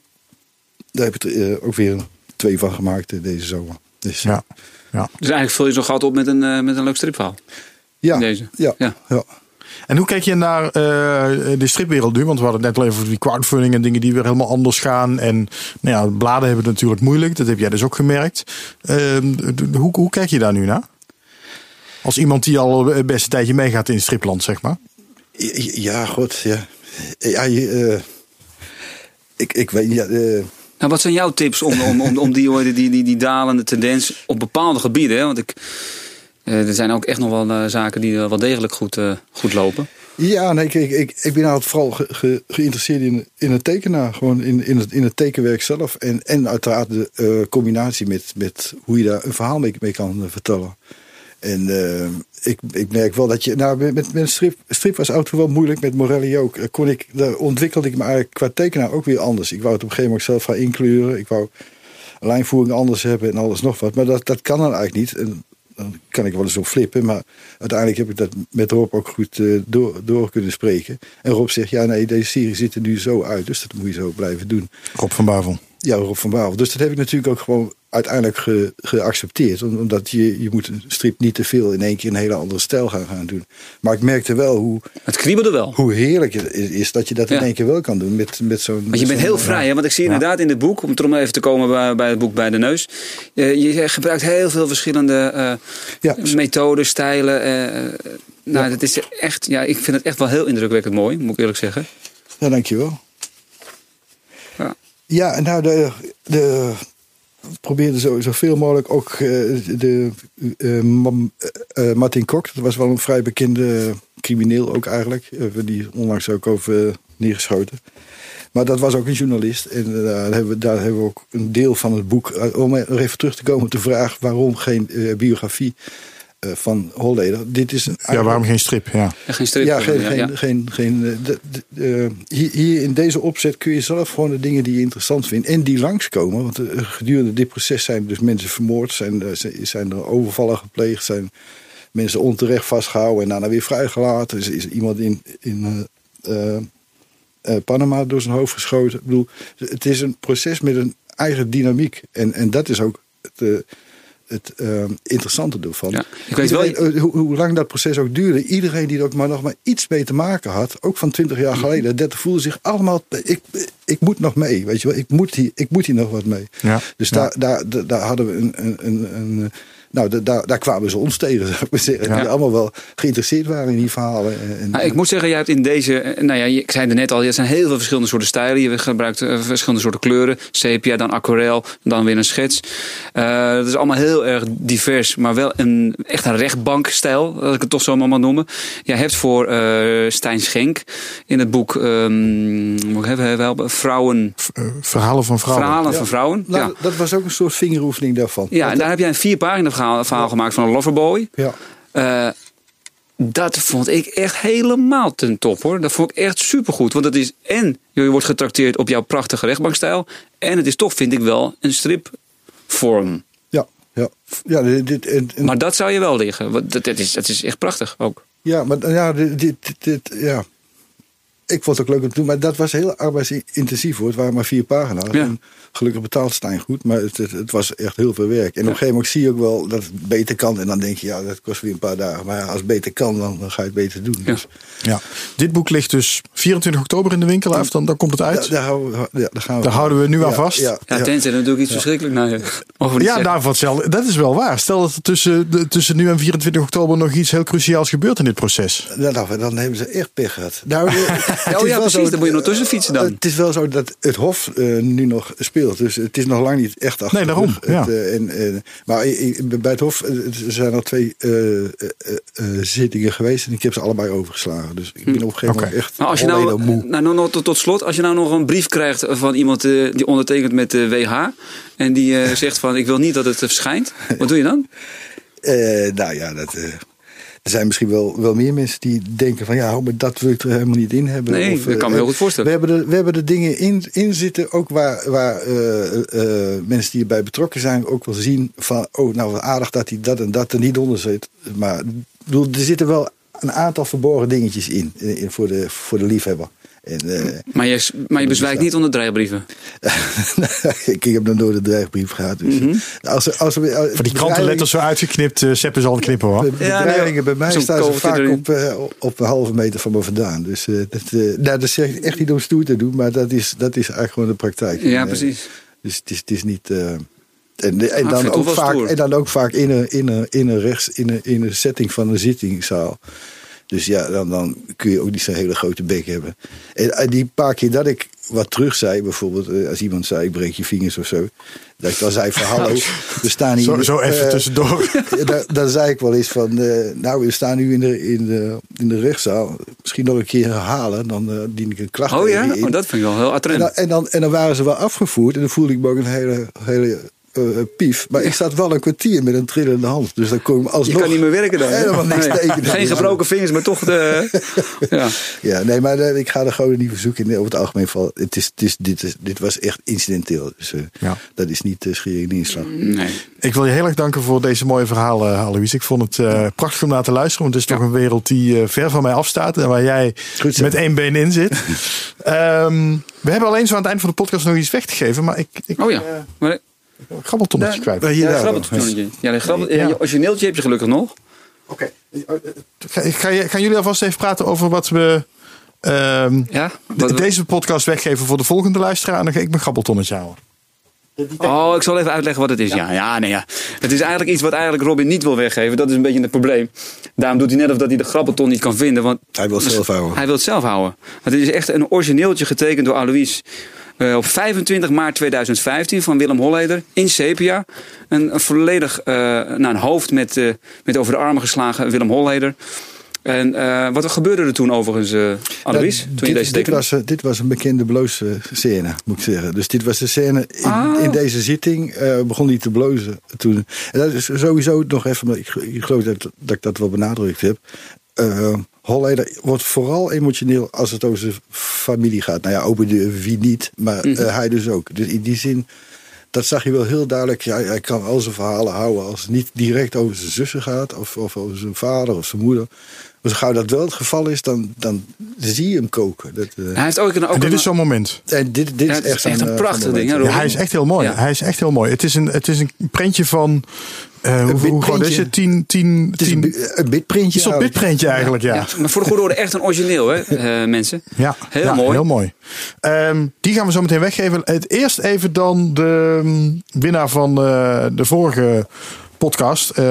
daar heb ik er ook weer twee van gemaakt deze zomer. Dus, Ja. ja. Dus eigenlijk vul je zo'n gat op met een, met een leuk stripverhaal. Ja, Deze. Ja, Ja. ja. En hoe kijk je naar eh, de stripwereld nu? Want we hadden het net al even over die crowdfunding en dingen die weer helemaal anders gaan. En nou ja, bladen hebben het natuurlijk moeilijk. Dat heb jij dus ook gemerkt. Ehm, hoe, hoe kijk je daar nu naar? Als iemand die al een beste tijdje meegaat in stripland, zeg maar. Ja, god, ja. Ja, je, eh, ik, ik weet niet. Ja, eh, Nou, wat zijn jouw tips om, om, om, om die, die, die, die, die dalende tendens op bepaalde gebieden? Hè? Want ik, eh, er zijn ook echt nog wel eh, zaken die eh, wel degelijk goed, eh, goed lopen. ja, nee, ik, ik, ik, ben altijd vooral ge- ge- geïnteresseerd in, in het tekenaar. Gewoon in, in, het, in het tekenwerk zelf. En, en uiteraard de eh, combinatie met, met hoe je daar een verhaal mee, kan eh, vertellen. En eh, ik, ik merk wel dat je. Nou, met, met strip, strip was auto wel moeilijk. Met Morelli ook. Eh, Kon ik, daar ontwikkelde ik me eigenlijk qua tekenaar ook weer anders. Ik wou het op een gegeven moment zelf gaan inkleuren. Ik wou lijnvoering anders hebben en alles nog wat. Maar dat, dat kan dan eigenlijk niet. En dan kan ik wel eens op flippen. Maar uiteindelijk heb ik dat met Rob ook goed eh, door, door kunnen spreken. En Rob zegt, ja nee, deze serie ziet er nu zo uit. Dus dat moet je zo blijven doen. Rob van Bavel. Ja, Rob van Bavel. Dus dat heb ik natuurlijk ook gewoon uiteindelijk ge- geaccepteerd. Om- Omdat je, je moet een strip niet te veel in één keer een hele andere stijl gaan, gaan doen. Maar ik merkte wel hoe, Het kriebelde wel. hoe heerlijk het is dat je dat in één keer wel kan doen. Met, met zo'n, Want je bent heel vrij, hè? want ik zie inderdaad in het boek, om terug even te komen bij, bij het boek Bij de Neus. eh, je gebruikt heel veel verschillende eh, Ja. methoden, stijlen. eh, nou, dat is echt, ja, ik vind het echt wel heel indrukwekkend mooi, moet ik eerlijk zeggen. Ja, dankjewel. Ja. Ja, nou, de, de, we probeerden zo, zoveel mogelijk ook eh, de eh, eh, Martin Kok, dat was wel een vrij bekende crimineel ook eigenlijk. die onlangs ook over neergeschoten. Maar dat was ook een journalist. En daar, hebben we, daar hebben we ook een deel van het boek. Om even terug te komen op de vraag waarom geen biografie van Holleder. Dit is een, Ja, waarom geen strip? Ja. Ja, geen strip. ja, eh, geen, geen, ja. geen, geen, eh, de- de- eh, hier, hier in deze opzet kun je zelf gewoon de dingen die je interessant vindt en die langskomen. Want eh, gedurende dit proces zijn dus mensen vermoord, zijn, eh, zijn er overvallen gepleegd, zijn mensen onterecht vastgehouden en daarna weer vrijgelaten. Is, is iemand in, in eh, eh, eh, Panama door zijn hoofd geschoten. Ik bedoel, het is een proces met een eigen dynamiek. En, en dat is ook het, eh, het eh, interessante ervan. Ja, ik weet wel- Iedereen, eh, hoe, hoe lang dat proces ook duurde, iedereen die er ook maar nog maar iets mee te maken had, ook van 20 jaar geleden, dat voelde zich allemaal. Ik, ik moet nog mee, weet je wel. Ik moet hier, ik moet hier nog wat mee. Ja, Dus ja. Daar, daar, daar hadden we een. een, een, een nou, da- daar, daar kwamen ze ons tegen, zou ik maar zeggen. Ja. Die allemaal wel geïnteresseerd waren in die verhalen. En, en- Nou, ik moet zeggen, jij hebt in deze, eh, nou ja, ik zei het net al, er zijn heel veel verschillende soorten stijlen. Je gebruikt eh, verschillende soorten kleuren. Sepia, dan aquarel, dan weer een schets. Eh dat is allemaal heel erg divers, maar wel een, echt een rechtbankstijl, als ik het toch zo maar mag noemen. Jij hebt voor eh Stijn Schenk in het boek, ehm hoe hebben we wel, Vrouwen, verhalen van vrouwen. Verhalen Ja. van Vrouwen. Nou, ja. Dat was ook een soort vingeroefening daarvan. ja, en daar heb jij een vier pagina verhaal, verhaal gemaakt van een loverboy. Ja. Eh, dat vond ik echt helemaal ten top hoor. Dat vond ik echt supergoed. Want het is en je wordt getrakteerd op jouw prachtige rechtbankstijl. En het is toch, vind ik wel, een stripvorm. Ja, ja. ja dit, Maar dat zou je wel liggen. Want dat, dat, is, dat is echt prachtig ook. Ja, maar ja, dit, dit, dit- dit- ja. Ik vond het ook leuk om te doen, maar dat was heel arbeidsintensief hoor. Het waren maar vier pagina's. Ja. En gelukkig betaalt Stijn goed, maar het, het, het was echt heel veel werk. En op een gegeven moment zie je ook wel dat het beter kan. En dan denk je, ja, dat kost weer een paar dagen. Maar ja, als het beter kan, dan, dan ga je het beter doen. Ja. Dus Ja. Dit boek ligt dus 24 oktober in de winkel. Af, dan, dan komt het uit. daar, houden we- ja, daar gaan we. Daar houden we nu aan vast. Ja, Ja, ja. tenzij er natuurlijk iets verschrikkelijk naar je. Ja, zeggen. nou, zelf, dat is wel waar. Stel dat er tussen, de- tussen nu en 24 oktober nog iets heel cruciaals gebeurt in dit proces. Nou, dan hebben ze echt pech gehad. Nou, Oh ja, precies. zo- Dan moet je nog tussen fietsen dan. Het is wel zo dat het Hof eh, nu nog speelt. Dus het is nog lang niet echt achter Nee, daarom. Het, ja. eh, en, eh, maar bij het Hof eh, er zijn al twee eh, eh, eh, zittingen geweest. En ik heb ze allebei overgeslagen. Dus ik ben op een gegeven moment Oké. echt Maar als je alleen nou, moe. nou, nou, nou, tot, tot slot, als je nou nog een brief krijgt van iemand die ondertekent met de WH. En die eh, zegt van ik wil niet dat het verschijnt. Wat doe je dan? Eh, nou ja, dat, eh, er zijn misschien wel, wel meer mensen die denken van ja, maar dat wil ik er helemaal niet in hebben. Nee, dat kan me eh, heel goed voorstellen. We hebben er, we hebben er dingen in, in zitten, ook waar, waar eh, eh, mensen die erbij betrokken zijn ook wel zien van oh, nou wat aardig dat hij dat en dat er niet onder zit. Maar bedoel, er zitten wel een aantal verborgen dingetjes in, in, in voor, de, voor de liefhebber. En, eh, Maar je, maar je bezwijkt niet onder dreigbrieven. ik heb nog nooit een dreigbrief gehad. Dus Mhm. als, er- als, er- Van die krantenletters zo uitgeknipt. eh Sepp zal het knippen hoor. De Ja, bedreigingen bij mij staan ze vaak erin. op, eh, op een halve meter van me vandaan. Dus eh, dat, eh, nou, dat zeg ik echt niet om stoer te doen, maar dat is, dat is eigenlijk gewoon de praktijk. Ja, En, eh, precies. dus het is, het is niet. eh, en, en, vind dan ook vaak, en dan ook vaak in een, in een, in een, rechts, in een, in een setting van een zittingszaal. Dus ja, dan, dan kun je ook niet zo'n hele grote bek hebben. En, en die paar keer dat ik wat terug zei, bijvoorbeeld eh, als iemand zei ik breek je vingers of zo. Dat ik dan zei van hallo, we staan hier. Zo, zo even eh, tussendoor. dan, dan zei ik wel eens van, eh, nou we staan nu in de, in, de, in de rechtszaal. Misschien nog een keer herhalen, dan eh, dien ik een klacht Oh ja, in. oh, dat vind ik wel heel en, attrent. dan, en, dan, en dan waren ze wel afgevoerd en dan voelde ik me ook een hele, hele eh, pief. Maar ik zat wel een kwartier met een trillende hand. Dus dan kon ik me Je alsnog kan niet meer werken dan. hè? helemaal niks Nee. tekenen. Geen gebroken vingers, maar toch de. Ja. Ja, nee, maar eh, ik ga er gewoon niet verzoeken. Over het algemeen val. Het is, het is, dit, is, dit was echt incidenteel. Dus eh, Ja. dat is niet uh, schering in inslag. Nee. Ik wil je heel erg danken voor deze mooie verhalen, Alois. Ik vond het eh, prachtig om naar te luisteren. Want het is toch een wereld die eh, ver van mij afstaat. En waar jij Goed met één been in zit. Ehm, we hebben alleen zo aan het eind van de podcast nog iets weg te geven. Maar ik, ik, Oh ja. eh, Maar, Grabbeltonnetje kwijt. Ja, daar grabbeltonnetje. Ja, een grabbel, Ja. ja. je origineeltje heb je gelukkig nog. Oké. Ga, ga je- gaan jullie alvast even praten over wat we ehm, Ja? deze podcast weggeven voor de volgende luisteraar? En dan ga ik mijn grabbeltonnetje houden. Oh, ik zal even uitleggen wat het is. Ja, ja, nee, ja. Het is eigenlijk iets wat eigenlijk Robin niet wil weggeven. Dat is een beetje het probleem. Daarom doet hij net of dat hij de grabbelton niet kan vinden. Want Hij wil het zelf houden. hij wil het zelf houden. Want het is echt een origineeltje getekend door Alois. Eh, op 25 maart 2015 van Willem Holleder in sepia. Een, een volledig eh nou, een hoofd met, eh, met over de armen geslagen Willem Holleder. En wat gebeurde er toen overigens, Alois, Ja, toen je dit, deze dit, was, dit was een bekende bloze scène, moet ik zeggen. Dus dit was de scène in, Ah. in deze zitting. begon hij te blozen toen. En dat is sowieso nog even, ik, ik geloof dat, dat ik dat wel benadrukt heb. Eh Holleder wordt vooral emotioneel als het over zijn familie gaat. Nou ja, open de wie niet, maar Mhm. eh, hij dus ook. Dus in die zin, dat zag je wel heel duidelijk. Ja, hij kan al zijn verhalen houden als het niet direct over zijn zussen gaat. Of, of over zijn vader of zijn moeder. Maar zo gauw dat wel het geval is, dan, dan zie je hem koken. Dat, eh, Hij heeft ook een... Ook En dit een- is zo'n moment. en dit, dit Ja, is echt, een eh, prachtig ding, hè, momenten. Ja, hij is echt heel mooi. Ja. Hij is echt heel mooi. Het is een, het is een prentje van. Eh hoe, groot is het? 10, 10, Het is een, 10. bi- een bitprintje. Een soort eigenlijk. ja. Ja, maar voor de goede orde echt een origineel, hè, eh, mensen. Ja, Heel ja, mooi. Heel mooi. Ehm, die gaan we zo meteen weggeven. Het eerst even dan de mm, winnaar van eh, de vorige podcast. eh,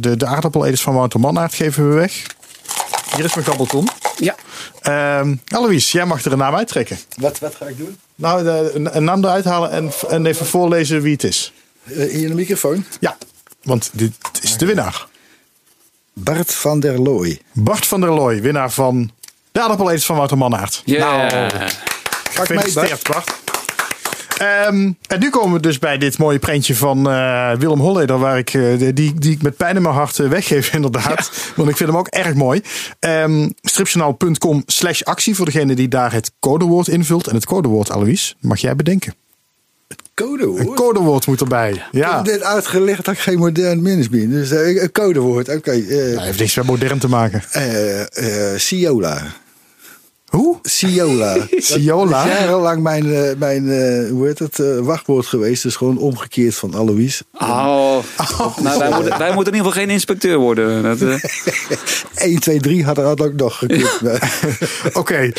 de, de aardappeleters van Wouter Mannaert geven we weg. Hier is mijn gabbelton. Ja. Ehm Alois, jij mag er een naam uittrekken. Wat, wat ga ik doen? Nou, de- een, een naam eruit halen en, en even voorlezen wie het is. In de microfoon. Ja, want dit is de winnaar. Bart van der Looy. Bart van der Looy, winnaar van de aardappeleters van Wouter Mannaert. Ja. Nou? Gefeliciteerd, Bart. Ehm, en nu komen we dus bij dit mooie prentje van eh, Willem Holleder, waar ik, eh, die, die ik met pijn in mijn hart eh, weggeef, inderdaad. Want ik vind hem ook erg mooi. Ehm stripjournaal.com slash actie voor degene die daar het codewoord invult. En het codewoord, Alois, mag jij bedenken. Codewoord? Een codewoord moet erbij. Ik Ja, heb net uitgelegd dat ik geen modern mens ben. Dus eh, een codewoord. Oké. eh, hij heeft niks met modern te maken. eh, eh, Siola. Hoe? Siola. Siola? Dat is jarenlang mijn, eh, mijn eh, hoe heet het, eh, wachtwoord geweest. Dus gewoon omgekeerd van Alois. Oh. Nou, wij, moeten, wij moeten in ieder geval geen inspecteur worden. Dat, eh, 1, 2, 3 had er had ook nog gekund. Oké,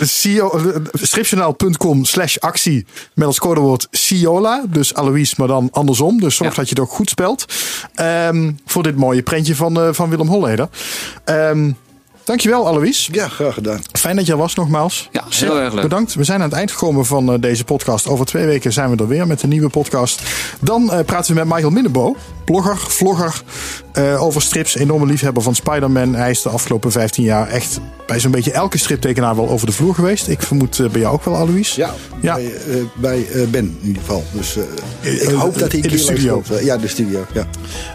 CEO stripjournaal.com slash actie met als codewoord Ciola. Dus Alois, maar dan andersom. Dus zorg Ja. dat je het ook goed spelt. Ehm, voor dit mooie prentje van, eh, van Willem Holleder. Ehm dankjewel Alois. ja, graag gedaan. Fijn dat je er was nogmaals. Ja, heel erg leuk. Bedankt. We zijn aan het eind gekomen van eh, deze podcast. Over twee weken zijn we er weer met een nieuwe podcast. Dan eh, praten we met Michael Minnebo, blogger, vlogger eh, over strips. Enorme liefhebber van Spider-Man. Hij is de afgelopen 15 jaar echt bij zo'n beetje elke striptekenaar wel over de vloer geweest. Ik vermoed bij jou ook wel, Alois. Ja, Ja. bij, eh, bij eh, Ben in ieder geval. Dus eh, ik hoop dat hij in de studio. langskomt. Ja, de studio. Ja.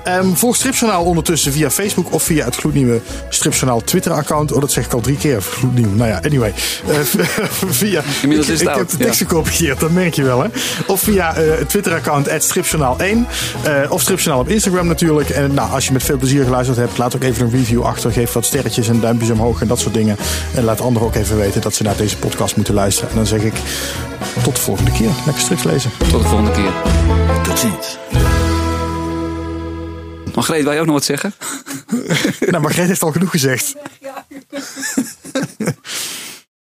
Ehm, volg Stripjournaal ondertussen via Facebook of via het gloednieuwe Stripjournaal Twitter-account. Oh, dat zeg ik al drie keer. Nou ja, anyway. Eh, via, Inmiddels ik, is het ik heb de ja. tekst gekopieerd, dat merk je wel. Hè? Of via eh, het Twitter-account stripjournaal1. eh of Stripjournaal op Instagram natuurlijk. En nou, als je met veel plezier geluisterd hebt, laat ook even een review achter. Geef wat sterretjes en duimpjes omhoog en dat soort dingen. En laat anderen ook even weten dat ze naar deze podcast moeten luisteren. En dan zeg ik tot de volgende keer. Lekker strips lezen. Tot de volgende keer. Tot ziens. Margreet, wil je ook nog wat zeggen? nou, Margreet heeft al genoeg gezegd.